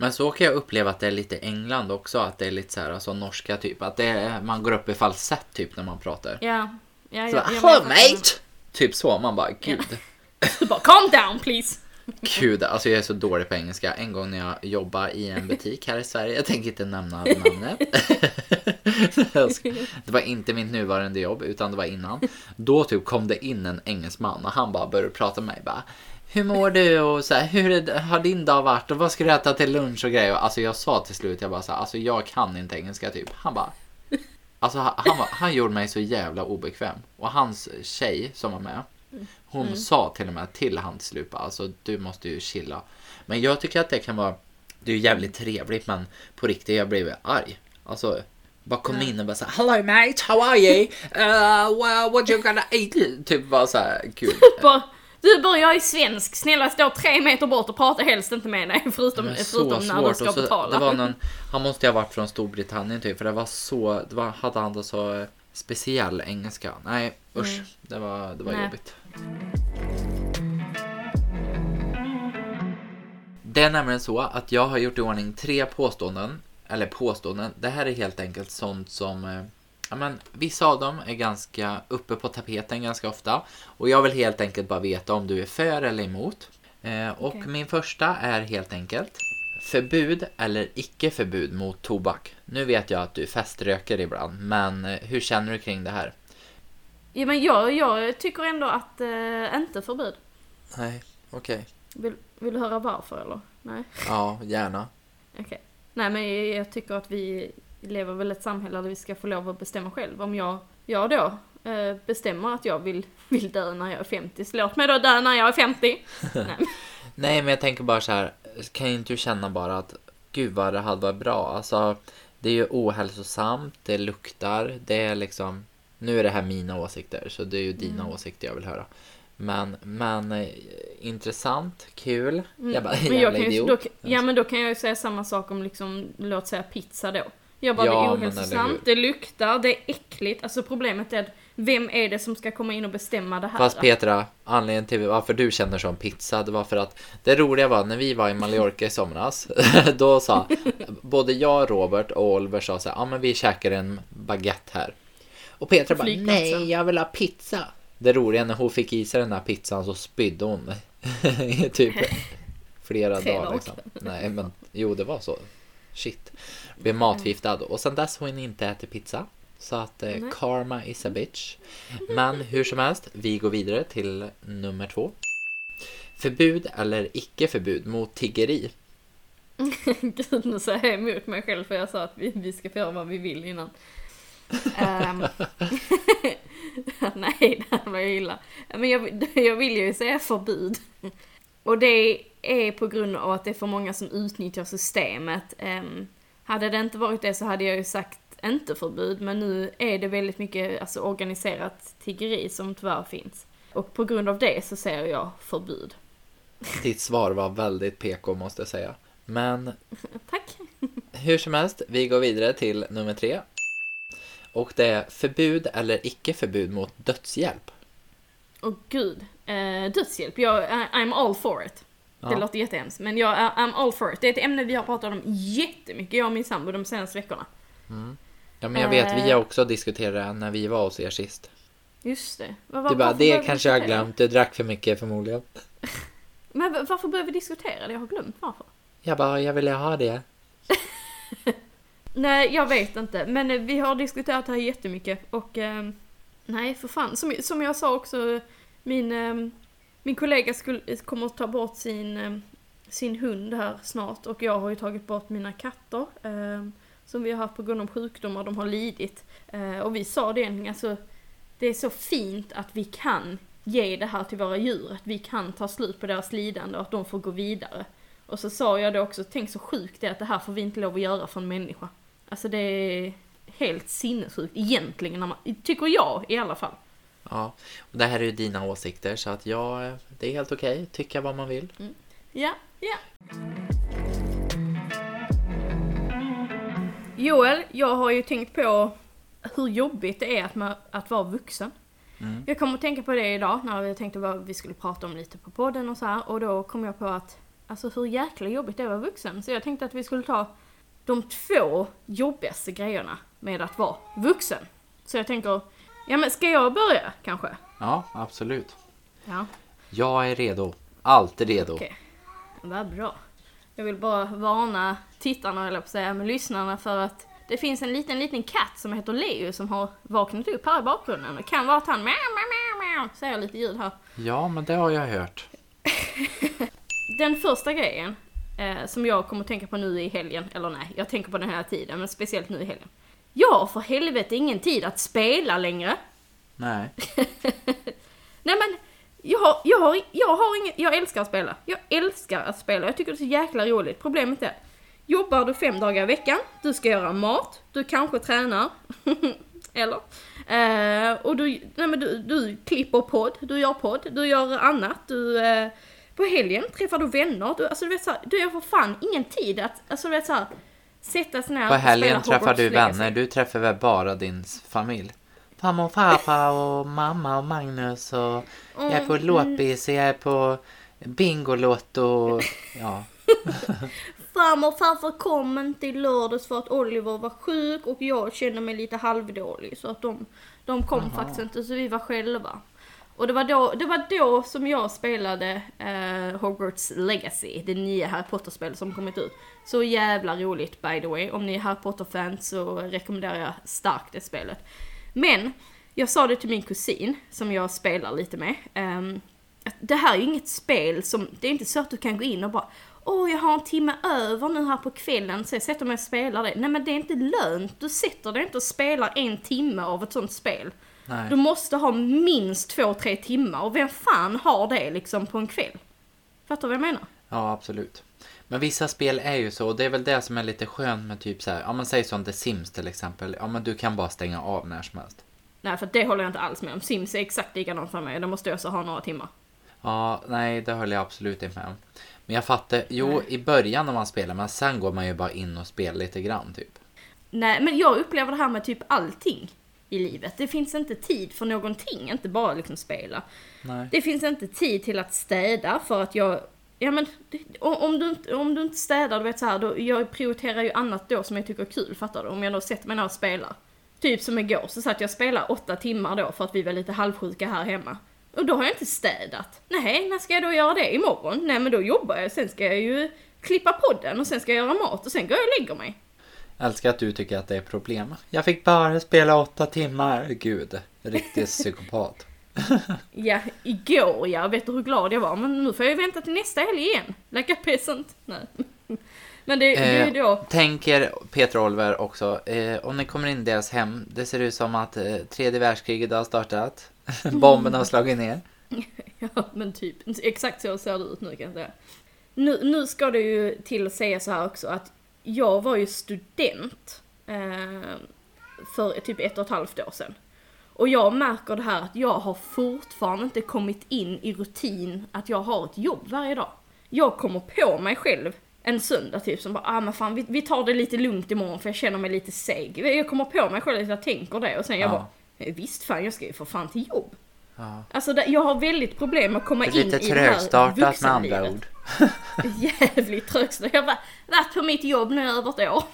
Men så kan jag uppleva att det är lite England också. Att det är lite så här, alltså norska typ. Att det är, man går upp i falsett typ när man pratar. Ja, ja, Så ja, bara, jag mate! Typ så. Man bara, gud. (laughs) Du bara calm down please. (laughs) Gud, alltså jag är så dålig på engelska. En gång när jag jobbade i en butik här i Sverige, jag tänker inte nämna namnet. (laughs) det var inte mitt nuvarande jobb, utan det var innan. Då typ kom det in en engelsman och han bara började prata med mig. Bara, hur mår du och så här, hur är har din dag varit och vad ska du äta till lunch och grejer. Alltså jag sa till slut, jag bara så här, alltså jag kan inte engelska typ. Han bara, alltså han, han, han gjorde mig så jävla obekväm. Och hans tjej som var med, hon sa till och med till han till slut alltså du måste ju chilla. Men jag tycker att det kan vara, det är ju jävligt trevligt men på riktigt jag blev arg. Alltså, bara kom in och bara såhär Hello mate, how are you? Uh, well, what you gonna eat? Typ (laughs) bara såhär, gud. Du börjar jag är svensk, snälla stå tre meter bort och prata helst inte med dig (laughs) förutom, förutom när du ska så, betala. det var någon, (laughs) han måste ju ha varit från Storbritannien typ, för det var så, det var, hade han då så speciell engelska. Nej, usch, Mm. det var, det var Nej. jobbigt. Det är nämligen så att jag har gjort i ordning tre påståenden, eller påståenden, det här är helt enkelt sånt som eh, Ja, men, vissa av dem är ganska uppe på tapeten ganska ofta och jag vill helt enkelt bara veta om du är för eller emot. Eh, och Okej. min första är helt enkelt förbud eller icke förbud mot tobak. Nu vet jag att du feströker ibland, men eh, hur känner du kring det här? Ja, men jag, jag tycker ändå att eh, inte förbud. Nej, okej. Vill, vill du höra varför eller? Nej? Ja, gärna. Okej. Nej men jag tycker att vi lever väl i ett samhälle där vi ska få lov att bestämma själv. Om jag, jag då eh, bestämmer att jag vill, vill dö när jag är 50, så låt mig då dö när jag är 50. (laughs) Nej. Nej, men jag tänker bara så här, kan inte du känna bara att gud vad det hade varit bra? Alltså, det är ju ohälsosamt, det luktar, det är liksom, nu är det här mina åsikter, så det är ju dina Mm. åsikter jag vill höra. Men, men eh, intressant, kul. Mm. Bara, (laughs) men jävla jag kan ju, idiot. då, ja men då kan jag ju säga samma sak om liksom, låt säga pizza då. Jag bara, Ja, det är ohälsosamt, det luktar, det är äckligt. Alltså problemet är att vem är det som ska komma in och bestämma det här? Fast Petra, anledningen till varför du känner som pizza, det var för att det roliga var när vi var i Mallorca i somras, (laughs) då sa både jag, Robert och Oliver sa så här, ja men vi käkar en baguette här. Och Petra bara, nej jag vill ha pizza. Det roliga när hon fick i sig den här pizzan så spydde hon (laughs) typ (laughs) flera dagar. liksom. Nej men jo det var så. Shit. Blev matförgiftad och sen dess har hon inte ätit pizza. Så att eh, karma is a bitch. Men hur som helst, vi går vidare till nummer två. Förbud eller icke förbud mot tiggeri. (laughs) Gud, nu säger jag emot mig själv för jag sa att vi, vi ska få göra vad vi vill innan. Ehm, (laughs) nej, det här var ju illa. Men jag, jag vill ju säga förbud. Och det är på grund av att det är för många som utnyttjar systemet. Ehm, hade det inte varit det så hade jag ju sagt inte förbud, men nu är det väldigt mycket alltså, organiserat tiggeri som tyvärr finns. Och på grund av det så säger jag förbud. (laughs) Ditt svar var väldigt PK måste jag säga. Men (laughs) Tack! hur som helst, vi går vidare till nummer tre. Och det är förbud eller icke förbud mot dödshjälp. Åh gud. Eh, dödshjälp, jag, I- I'm all for it. Det Ja. låter jättehemskt, men jag är I'm all for it. Det är ett ämne vi har pratat om jättemycket, jag och min sambo, de senaste veckorna. Ja men jag vet, vi Eh. har också diskuterat det när vi var hos er sist. Just det. Va- Du bara, det kanske jag har glömt, du drack för mycket förmodligen. (laughs) Men va- varför börjar vi diskutera det? Jag har glömt varför. Jag bara, jag ville ha det. (laughs) Nej, jag vet inte. Men eh, vi har diskuterat det här jättemycket och ehm, nej, för fan. Som, som jag sa också, min, ehm, min kollega skulle, kommer att ta bort sin, eh, sin hund här snart och jag har ju tagit bort mina katter eh, som vi har haft på grund av sjukdomar, de har lidit. Eh, och vi sa det egentligen, alltså det är så fint att vi kan ge det här till våra djur, att vi kan ta slut på deras lidande och att de får gå vidare. Och så sa jag det också, tänk så sjukt det är att det här får vi inte lov att göra för en människa. Alltså det är helt sinnessjukt egentligen, när man, tycker jag i alla fall. Ja, och det här är ju dina åsikter så att jag, det är helt okej, tycka vad man vill. Ja, ja. Joel, jag har ju tänkt på hur jobbigt det är att, ma- att vara vuxen. Mm. Jag kom att tänka på det idag när vi tänkte vad vi skulle prata om lite på podden och så här och då kom jag på att alltså hur jäkla jobbigt det är att vara vuxen. Så jag tänkte att vi skulle ta de två jobbigaste grejerna med att vara vuxen. Så jag tänker, ja men ska jag börja kanske? Ja, absolut. Ja. Jag är redo. Alltid redo. Okej. Vad bra. Jag vill bara varna tittarna, eller på att säga, men lyssnarna för att det finns en liten, liten katt som heter Leo som har vaknat upp här i bakgrunden. Det kan vara att han mjau, mjau, mjau, mjau, säger lite ljud här. Ja, men det har jag hört. (laughs) Den första grejen eh, som jag kommer att tänka på nu i helgen, eller nej, jag tänker på den här tiden, men speciellt nu i helgen. Jag har för helvete ingen tid att spela längre. Nej. (laughs) Nej men, jag har, jag har, jag har inget, jag älskar att spela. Jag älskar att spela, jag tycker det är så jäkla roligt. Problemet är, jobbar du fem dagar i veckan, du ska göra mat, du kanske tränar. (laughs) eller? Eh, och du, nej men du, du klipper podd, du gör podd, du gör annat, du... Eh, på helgen träffar du vänner, du, alltså du vet såhär, du har för fan ingen tid att, alltså du vet såhär, sig ner På och helgen spela träffar Hogwarts du Legacy. vänner, du träffar väl bara din familj? Farmor och farfar och (laughs) mamma och Magnus och jag är på Mm, låtbis, jag är på Bingolotto. Ja. (laughs) Farmor och farfar kom inte i lördags för att Oliver var sjuk och jag kände mig lite halvdålig så att de, de kom faktiskt inte så vi var själva. Och det var då, det var då som jag spelade eh, Hogwarts Legacy, det nya Harry Potter-spelet som kommit ut. Så jävla roligt by the way, om ni är Harry Potter-fans så rekommenderar jag starkt det spelet. Men, jag sa det till min kusin, som jag spelar lite med, eh, att det här är ju inget spel som, det är inte så att du kan gå in och bara Åh, jag har en timme över nu här på kvällen så jag sätter mig och spelar det. Nej men det är inte lönt, du sätter dig inte och spelar en timme av ett sånt spel. Nej. Du måste ha minst två, tre timmar och vem fan har det liksom på en kväll? Fattar du vad jag menar? Ja, absolut. Men vissa spel är ju så, och det är väl det som är lite skönt med typ så här, ja men säg som The Sims till exempel. Ja men du kan bara stänga av när som helst. Nej för det håller jag inte alls med om. Sims är exakt likadant för mig, då måste jag så ha några timmar. Ja, nej det höll jag absolut inte med om. Men jag fattar, jo Nej. i början när man spelar, men sen går man ju bara in och spelar lite grann typ. Nej men jag upplever det här med typ allting i livet. Det finns inte tid för någonting, inte bara liksom spela. Nej. Det finns inte tid till att städa för att jag Ja men om du, inte, om du inte städar, du vet så här, då, jag prioriterar ju annat då som jag tycker är kul, fattar du? Om jag då sätter mig ner och spelar. Typ som igår, så satt jag och spelade åtta timmar då för att vi var lite halvsjuka här hemma. Och då har jag inte städat. Nej, när ska jag då göra det? Imorgon? Nej men då jobbar jag, sen ska jag ju klippa podden och sen ska jag göra mat och sen går jag och lägger mig. Jag älskar att du tycker att det är problem. Jag fick bara spela åtta timmar. Gud, riktig psykopat. (laughs) Ja, igår ja, vet du hur glad jag var? Men nu får jag ju vänta till nästa helg igen. Like a peasant. Nej. (laughs) Men det, det är Eh, då... Tänker Peter Oliver också, eh, om ni kommer in i deras hem, det ser ut som att eh, tredje världskriget har startat. (laughs) Bomben har slagit ner. Ja, men typ. Exakt så ser det ut nu kan jag säga. Nu, nu ska det ju till att säga så här också att jag var ju student eh, för typ ett och ett halvt år sedan. Och jag märker det här att jag har fortfarande inte kommit in i rutin att jag har ett jobb varje dag. Jag kommer på mig själv en söndag typ som bara, ah men fan vi, vi tar det lite lugnt imorgon för jag känner mig lite seg. Jag kommer på mig själv att jag tänker det och sen jag Ja. bara, "Eh, visst fan jag ska ju för fan till jobb. Ja. Alltså jag har väldigt problem att komma in lite i det här trögstartat med andra vuxenlivet. ord. (laughs) Jävligt trögstartat. Jag har varit på mitt jobb nu över ett år.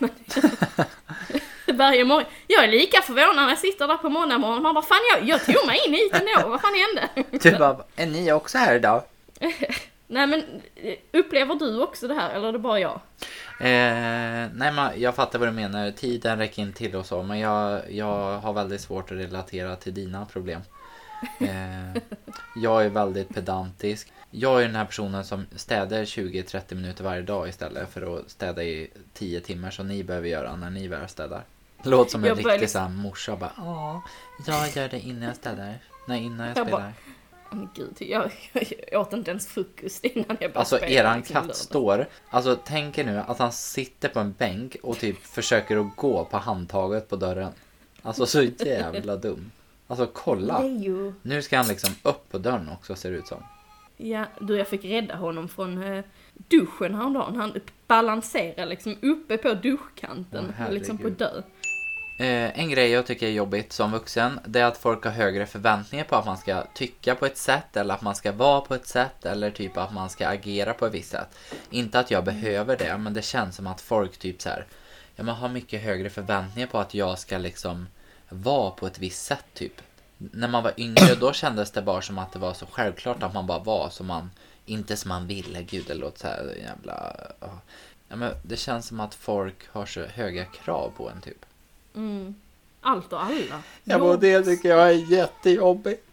(laughs) Varje morgon. Jag är lika förvånad när jag sitter där på måndagsmorgonen. Man bara fan jag, jag tog mig in hit ändå. Vad fan hände? Du bara, är ni också här idag? (laughs) Nej men upplever du också det här eller är det bara jag? Eh, nej men jag fattar vad du menar. Tiden räcker inte till och så. Men jag, jag har väldigt svårt att relatera till dina problem. (laughs) Eh, jag är väldigt pedantisk. Jag är den här personen som städar 20-30 minuter varje dag istället för att städa i 10 timmar som ni behöver göra när ni väl städar. Låter som en Jag riktig liksom- morsa bara Ja, jag gör det innan jag städar. Nej, innan jag Jag bara, spelar. Men gud, jag, jag, jag åt inte ens frukost innan jag började Alltså eran liksom, katt lördag. står, alltså tänk er nu att han sitter på en bänk och typ försöker att gå på handtaget på dörren. Alltså så jävla dum. Alltså kolla. Leo. Nu ska han liksom upp på dörren också ser det ut som. Ja, du jag fick rädda honom från eh, duschen häromdagen. Han balanserar liksom uppe på duschkanten, Åh, liksom på herregud. dö. Eh, en grej jag tycker är jobbigt som vuxen, det är att folk har högre förväntningar på att man ska tycka på ett sätt eller att man ska vara på ett sätt eller typ att man ska agera på ett visst sätt. Inte att jag behöver det, men det känns som att folk typ så här, ja man har mycket högre förväntningar på att jag ska liksom vara på ett visst sätt typ. När man var yngre då kändes det bara som att det var så självklart att man bara var som man, inte som man ville, gud det låter så här jävla... ja. Ja, men det känns som att folk har så höga krav på en typ. Mm. Allt och alla. Ja, och det tycker jag är jättejobbigt.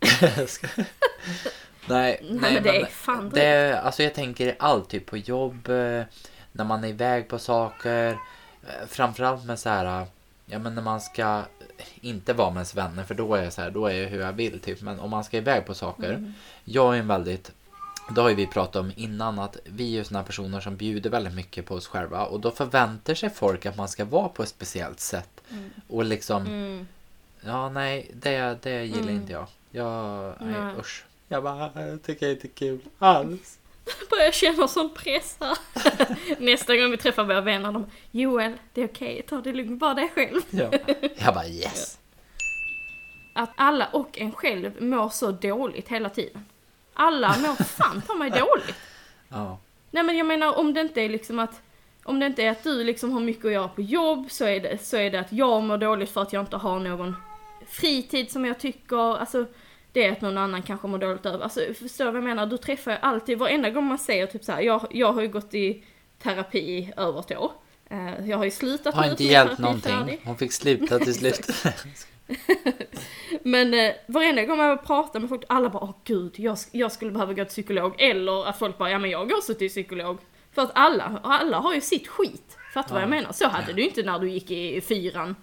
(laughs) nej, nej, men det är fan det är, Alltså jag tänker allt, typ på jobb, eh, när man är iväg på saker. eh, Framförallt med så här, ja men när man ska inte vara med ens vänner för då är jag så här, då är jag hur jag vill typ. Men om man ska iväg på saker. Jag är en väldigt, det har ju vi pratat om innan att vi är ju såna personer som bjuder väldigt mycket på oss själva och då förväntar sig folk att man ska vara på ett speciellt sätt. Och liksom Mm. Ja, nej, det, det gillar Mm. inte jag. Jag, nej, usch. Jag bara, jag tycker inte det är kul alls. (laughs) börjar känna sån press här. (laughs) Nästa gång vi träffar våra vänner, de Joel, det är okej, ta det lugnt, bara dig själv. Ja. (laughs) Jag bara, yes. Att alla och en själv mår så dåligt hela tiden. Alla mår fan ta mig dåligt. Ja. Nej men jag menar om det inte är liksom att om det inte är att du liksom har mycket att göra på jobb så är det, så är det att jag mår dåligt för att jag inte har någon fritid som jag tycker, alltså det är att någon annan kanske mår dåligt över. Alltså förstår du vad jag menar? Du träffar ju alltid, varenda gång man säger typ så här, jag, jag har ju gått i terapi i över ett år. Eh, Jag har ju slutat Har inte hjälpt någonting. färdig. Hon fick sluta till slut. (laughs) Men eh, varenda gång man pratar med folk, alla bara åh gud, jag, jag skulle behöva gå till psykolog. Eller att folk bara, ja men jag går så till psykolog. För att alla, alla har ju sitt skit. Fattar du vad jag menar? Så hade du inte när du gick i fyran.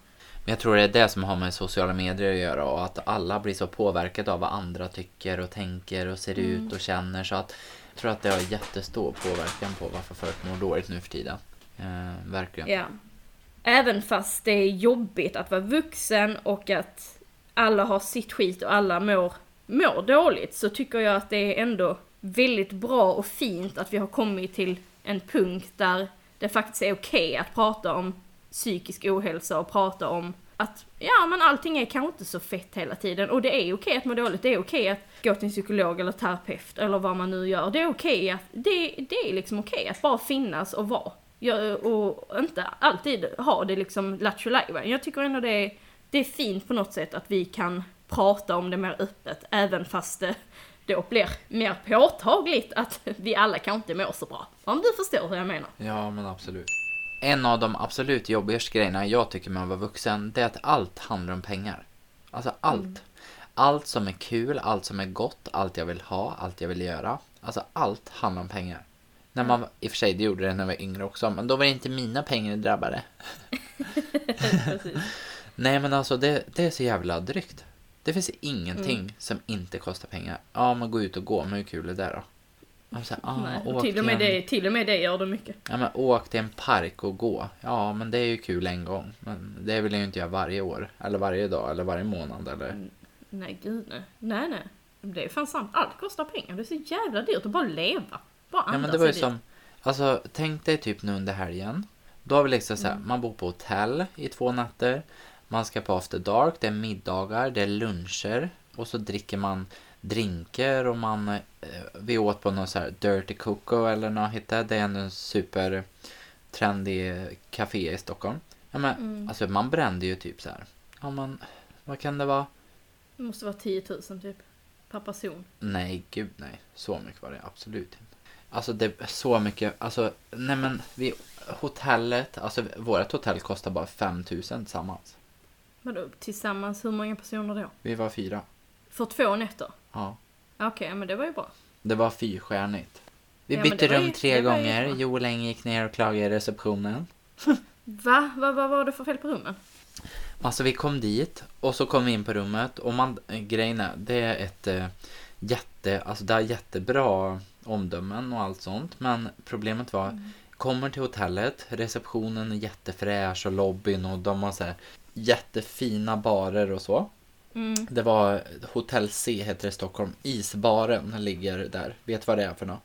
Men jag tror det är det som har med sociala medier att göra och att alla blir så påverkade av vad andra tycker och tänker och ser Mm. ut och känner så att jag tror att det har jättestor påverkan på varför folk mår dåligt nu för tiden. Eh, verkligen. Ja. Även fast det är jobbigt att vara vuxen och att alla har sitt skit och alla mår, mår dåligt så tycker jag att det är ändå väldigt bra och fint att vi har kommit till en punkt där det faktiskt är okej att prata om psykisk ohälsa och prata om att ja men allting är kanske inte så fett hela tiden och det är okej att må dåligt, det är okej att gå till en psykolog eller terapeut eller vad man nu gör. Det är okej att, det, det är liksom okej att bara finnas och vara. Jag, och inte alltid ha det liksom lattjo. Jag tycker ändå det är, det är fint på något sätt att vi kan prata om det mer öppet även fast det då blir mer påtagligt att vi alla kanske inte mår så bra. Om du förstår hur jag menar. Ja, men absolut. En av de absolut jobbigaste grejerna jag tycker att vara vuxen, det är att allt handlar om pengar. Alltså allt. Mm. Allt som är kul, allt som är gott, allt jag vill ha, allt jag vill göra. Alltså allt handlar om pengar. När man, i och för sig det gjorde det när jag var yngre också, men då var det inte mina pengar drabbade. (laughs) (laughs) Nej men alltså det, det är så jävla drygt. Det finns ingenting Mm. som inte kostar pengar. Ja men gå ut och gå, men hur kul är det då? Ja, så här, ah, Nej, till, och med en- det, till och med det gör det mycket. Ja men åk till en park och gå. Ja men det är ju kul en gång. Men det vill jag ju inte göra varje år. Eller varje dag eller varje månad eller. Nej gud nej. Nej nej. Det är fan sant. Allt kostar pengar. Det är så jävla dyrt att bara leva. Bara Ja men andas det var ju som. Alltså tänk dig typ nu under helgen. Då har vi liksom så här, Mm. man bor på hotell i två nätter. Man ska på after dark, det är middagar, det är luncher. Och så dricker man drinker och man, eh, vi åt på någon så här Dirty Coco eller något hittade. Det är en super trendig café i Stockholm. Ja men Mm. alltså man brände ju typ så här. Ja men vad kan det vara? Det måste vara 10 000 typ. Per person. Nej, gud nej. Så mycket var det absolut inte. Alltså det är så mycket, alltså nej men vi, hotellet, alltså vårt hotell kostar bara 5000 tillsammans. Vadå tillsammans, hur många personer då? Vi var fyra. För två nätter? Ja. Okej, men det var ju bra. Det var fyrstjärnigt. Vi Ja, bytte var ju- rum tre gånger. Joel Eng gick ner och klagade i receptionen. (laughs) Va? Vad vad var det för fel på rummen? Alltså vi kom dit och så kom vi in på rummet och man, grejen är, det är ett eh, jätte, alltså det är jättebra omdömen och allt sånt. Men problemet var, kommer till hotellet, receptionen är jättefräsch och lobbyn och de har så här jättefina barer och så. Mm. Det var Hotell C heter det i Stockholm. Isbaren ligger där. Vet vad det är för något?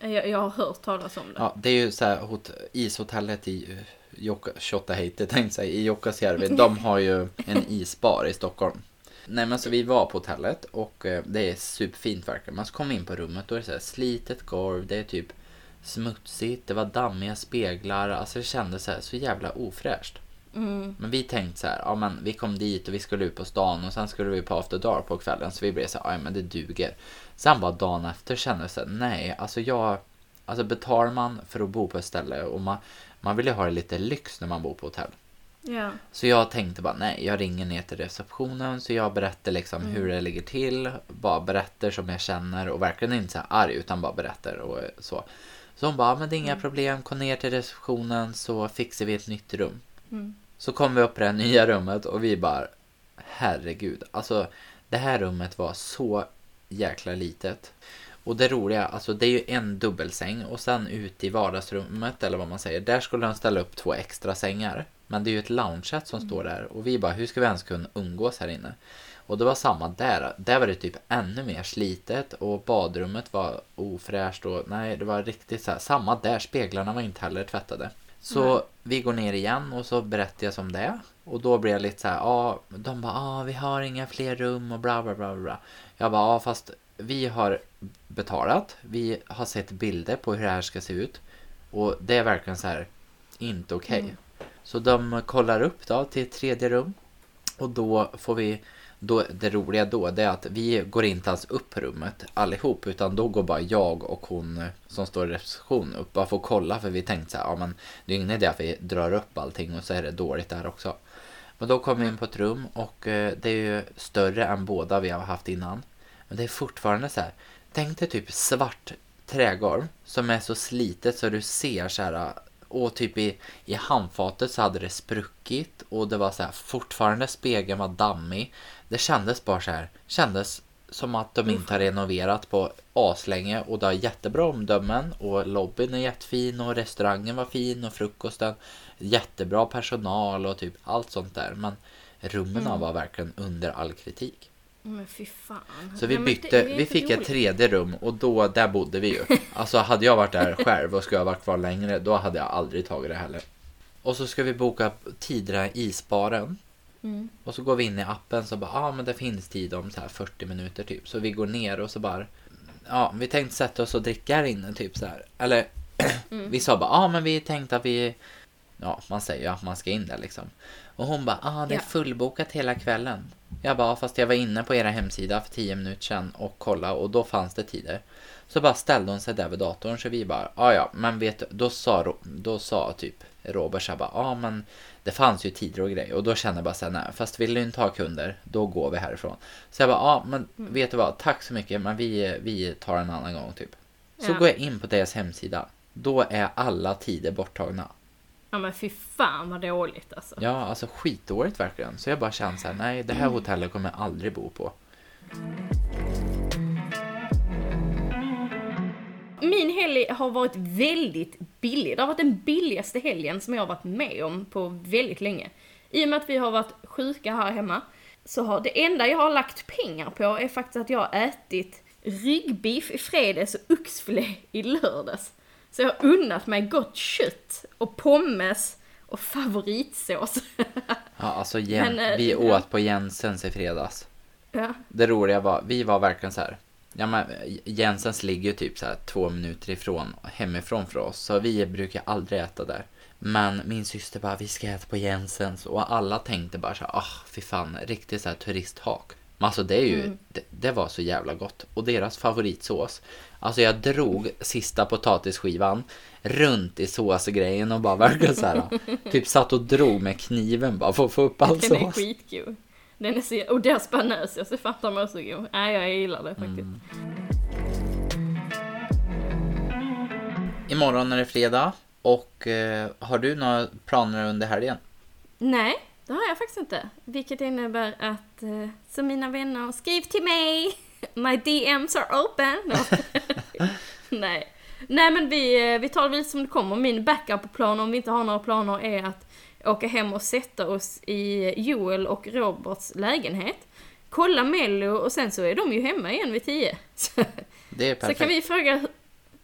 Jag, jag har hört talas om det. Ja, det är ju så här hot- ishotellet i Jokka, Tjottaheite (laughs) tänkte säga, i Jukkasjärvi. (laughs) De har ju en isbar i Stockholm. Nej men så vi var på hotellet och eh, det är superfint verkligen. Man så kom in på rummet och det är så här slitet golv, det är typ smutsigt, det var dammiga speglar, alltså det kändes så här så jävla ofräscht. Mm. Men vi tänkte så här, ja men vi kom dit och vi skulle ut på stan och sen skulle vi på after dark på kvällen så vi blev så här, ja men det duger. Sen bara dagen efter kände jag så här, nej alltså jag, alltså betalar man för att bo på ett ställe och man, man vill ju ha det lite lyx när man bor på hotell. Ja. Så jag tänkte bara nej, jag ringer ner till receptionen så jag berättar liksom hur det ligger till. Bara berättar som jag känner och verkligen inte så här arg utan bara berättar och så. Så hon bara, men det är inga problem, kom ner till receptionen så fixar vi ett nytt rum. Mm. Så kom vi upp i det här nya rummet och vi bara, herregud, alltså det här rummet var så jäkla litet. Och det roliga, alltså det är ju en dubbelsäng och sen ut i vardagsrummet eller vad man säger. Där skulle de ställa upp två extra sängar. Men det är ju ett loungeset som står där och vi bara, hur ska vi ens kunna umgås här inne? Och det var samma där. Där var det typ ännu mer slitet och badrummet var ofräscht och nej, det var riktigt så här. Samma där, speglarna var inte heller tvättade. Så Nej. vi går ner igen och så berättar jag som det. Och då blir jag lite så här, ja, de bara, ja, vi har inga fler rum och bla bla bla bla. Jag bara, ja, fast vi har betalat. Vi har sett bilder på hur det här ska se ut. Och det är verkligen så här, inte okej. Mm. Så de kollar upp då till tredje rum. Och då får vi, då, det roliga då det är att vi går inte ens upp på rummet allihop. Utan då går bara jag och hon eh, som står i reception upp. Bara för att kolla för vi tänkte så här, ja men det är ingen idé att vi drar upp allting och så är det dåligt där också. Men då kommer vi in på ett rum och eh, det är ju större än båda vi har haft innan. Men det är fortfarande så här. Tänk dig typ svart trägolv som är så slitet så du ser så här. Eh, och typ i, i handfatet så hade det spruckit och det var så här fortfarande spegeln var dammig. Det kändes bara så här. Kändes som att de inte har renoverat på aslänge och det har jättebra omdömen och lobbyn är jättefin och restaurangen var fin och frukosten jättebra personal och typ allt sånt där. Men rummen Mm. var verkligen under all kritik. Men fy fan. Så vi Nej, det bytte, är vi fick ett tredje rum och då, där bodde vi ju. (laughs) Alltså hade jag varit där själv och skulle jag varit kvar längre, då hade jag aldrig tagit det heller. Och så ska vi boka tiderna i isbaren. Mm. Och så går vi in i appen så bara, ja ah, men det finns tid om så här 40 minuter typ. Så vi går ner och så bara, ja vi tänkte sätta oss och dricka här inne typ så här. Eller (clears throat) Mm. vi sa bara, ja ah, men vi tänkte att vi, ja man säger ju att man ska in där liksom. Och hon bara, ah det är fullbokat hela kvällen. Jag bara, "Ja, fast jag var inne på era hemsida för 10 minuter sedan och kollade och då fanns det tider. Så bara ställde hon sig där vid datorn så vi bara, ja ja, men vet du, då sa, då sa typ Robert så här bara, ja men det fanns ju tider och grejer och då kände jag bara såhär, nej fast vill du inte ha kunder, då går vi härifrån. Så jag bara, ja men vet du vad, tack så mycket men vi, vi tar en annan gång typ. Så Ja. går jag in på deras hemsida, då är alla tider borttagna. Ja men fy fan vad dåligt alltså. Ja, alltså skitdåligt verkligen. Så jag bara känner såhär, nej det här hotellet kommer jag aldrig bo på. Min helg har varit väldigt billig. Det har varit den billigaste helgen som jag har varit med om på väldigt länge. I och med att vi har varit sjuka här hemma så har det enda jag har lagt pengar på är faktiskt att jag har ätit ryggbiff i fredags och oxfilé i lördags. Så jag har unnat mig gott kött och pommes och favoritsås. Ja, alltså Jen, (laughs) Men, eh, vi ja. åt på Jensens i fredags. ja. Det roliga var, vi var verkligen så här. Ja men Jensens ligger ju typ så här två minuter ifrån, hemifrån för oss. Så vi brukar aldrig äta där. Men min syster bara, vi ska äta på Jensens. Och alla tänkte bara så här, ah fy fan, riktigt så här turisthak. Men alltså det är ju, Mm. det, det var så jävla gott. Och deras favoritsås. Alltså jag drog sista potatisskivan runt i såsgrejen och bara verkligen så här. (laughs) typ satt och drog med kniven bara för att få upp all Den är sås. Den är så, och deras bearnaisesås är fattar mig så god. Nej jag gillar det faktiskt. Mm. Imorgon är det fredag. Och eh, har du några planer under helgen? Nej, det har jag faktiskt inte. Vilket innebär att, eh, så mina vänner, skriv till mig! (laughs) My DMs are open! (laughs) (laughs) Nej. Nej men vi, eh, vi tar det som det kommer. Min backup-plan om vi inte har några planer är att åka hem och sätta oss i Joel och Roberts lägenhet. Kolla mello och sen så är de ju hemma igen vid tio. Så, Det är så perfekt. kan vi fråga,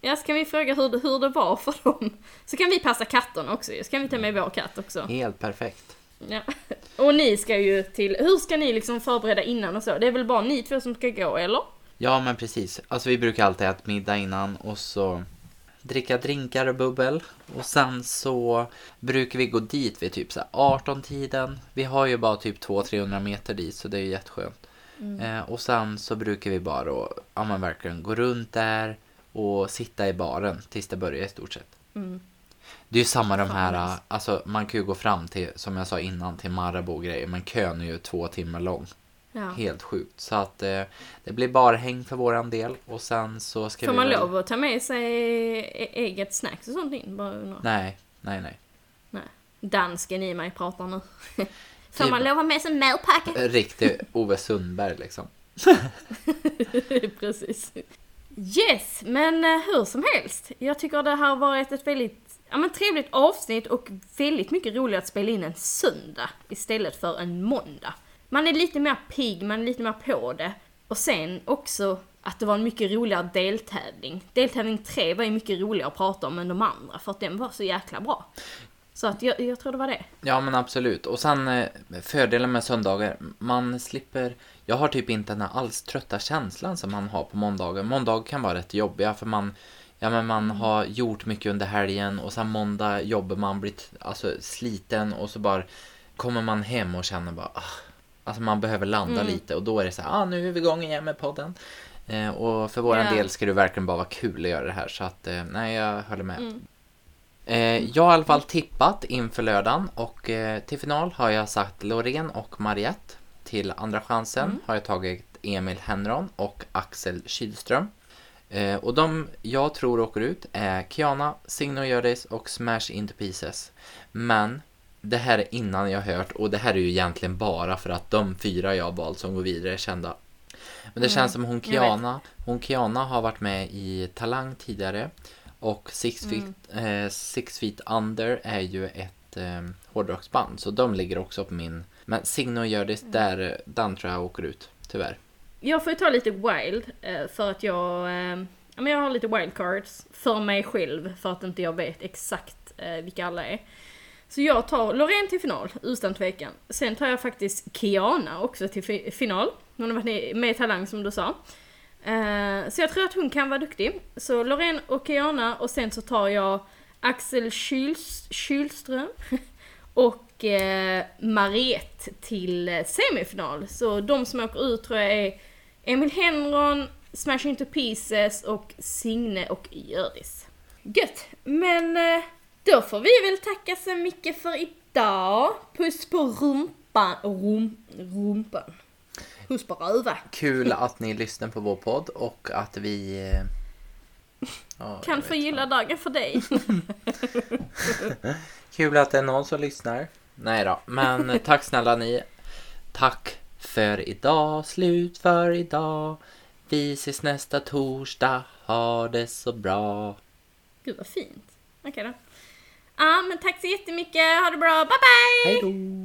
ja, så kan vi fråga hur, det- hur det var för dem. Så kan vi passa katterna också. Så kan vi ta med vår katt också. Helt perfekt. Ja. Och ni ska ju till, hur ska ni liksom förbereda innan och så? Det är väl bara ni två som ska gå, eller? Ja men precis. Alltså vi brukar alltid äta middag innan och så dricka drinkar och bubbel. Och sen så brukar vi gå dit vid typ så här 18-tiden. Vi har ju bara typ 200-300 meter dit så det är ju jätteskönt. Eh, och sen så brukar vi bara då, ja men verkligen gå runt där och sitta i baren tills det börjar i stort sett. Mm. Det är ju samma de här, alltså man kan ju gå fram till, som jag sa innan, till Marabou och grejer, men kön är ju två timmar lång. Ja. Helt sjukt. Så att eh, det blir bara häng för våran del och sen så ska Får vi man väl... lov att ta med sig e- eget snacks och sånt in? Bara undrar. Nej, nej, nej. Nej. Dansken i mig pratar nu. (laughs) Får Typ- man lov att ha med sig matpack? Riktig Ove Sundberg liksom. (laughs) Precis. Yes, men eh, hur som helst. Jag tycker det här har varit ett väldigt ja, men trevligt avsnitt och väldigt mycket roligare att spela in en söndag istället för en måndag. Man är lite mer pigg, man är lite mer på det. Och sen också att det var en mycket roligare deltävling. Deltävling 3 var ju mycket roligare att prata om än de andra för att den var så jäkla bra. Så att jag, jag tror det var det. Ja, men absolut. Och sen eh, fördelen med söndagar, man slipper... Jag har typ inte den här alls trötta känslan som man har på måndagar. Måndagar kan vara rätt jobbiga för man, ja, men man har gjort mycket under helgen och sen måndag jobbar man, blir alltså, sliten och så bara kommer man hem och känner bara... Ah, alltså man behöver landa Mm. lite och då är det så här, ah, nu är vi igång igen med podden. Eh, och för våran Ja. del ska det verkligen bara vara kul att göra det här så att, eh, nej jag håller med. Mm. Eh, jag har i alla fall tippat inför lördagen och eh, till final har jag sagt Loreen och Mariette. Till andra chansen Mm. har jag tagit Emil Henron och Axel Kylström. Eh, och de jag tror åker ut är Kiana, Signe och Hjördis och Smash Into Pieces. Men det här är innan jag hört och det här är ju egentligen bara för att de fyra jag har valt som går vidare är kända. Men det Mm, känns som hon. Kiana, hon Kiana har varit med i Talang tidigare. Och Six Feet, Mm. eh, Six Feet Under är ju ett eh, hårdrocksband. Så de ligger också på min. Men Signe och Hjördis, Mm. där, den tror jag åker ut. Tyvärr. Jag får ju ta lite wild eh, för att jag, eh, jag har lite wildcards för mig själv för att inte jag vet exakt eh, vilka alla är. Så jag tar Loreen till final, utan tvekan. Sen tar jag faktiskt Kiana också till fi- final. Hon har varit med i Talang som du sa. Eh, så jag tror att hon kan vara duktig. Så Loreen och Kiana och sen så tar jag Axel Kyls- Kylström (laughs) och eh, Mariette till eh, semifinal. Så de som åker ut tror jag är Emil Henron, Smash Into Pieces och Signe och Göris. Gött! Men eh, då får vi väl tacka så mycket för idag. Puss på rumpan. Rum, rumpan. Puss på röva. Kul att ni lyssnar på vår podd och att vi... jag Kan förgylla dagen för dig. (laughs) Kul att det är någon som lyssnar. Nej då, men tack snälla ni. Tack för idag, slut för idag. Vi ses nästa torsdag, ha det så bra. Gud vad fint. Okej då. Ja men tack så jättemycket, ha det bra, bye bye! Hej då!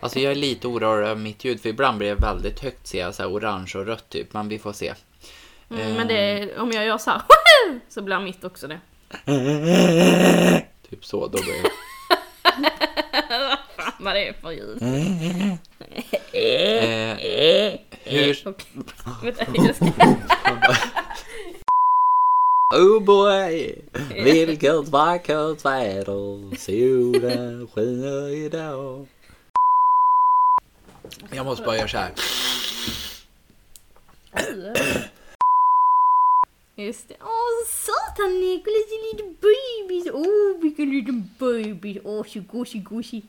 Alltså jag är lite orolig över mitt ljud för ibland blir det väldigt högt ser jag så här orange och rött typ men vi får se. Mm, men det är, om jag gör så här, (laughs) så blir mitt också det. Typ så, då blir det. Vad det är för ljud. Eh, hur... (laughs) Vänta, jag ska... Oh boy, vilket vackert väder, solen skiner idag. Jag måste bara göra så här. Just det. Åh, satan Nicolas, liten baby. Åh, vilken liten baby. Åh, så gosig, gosig.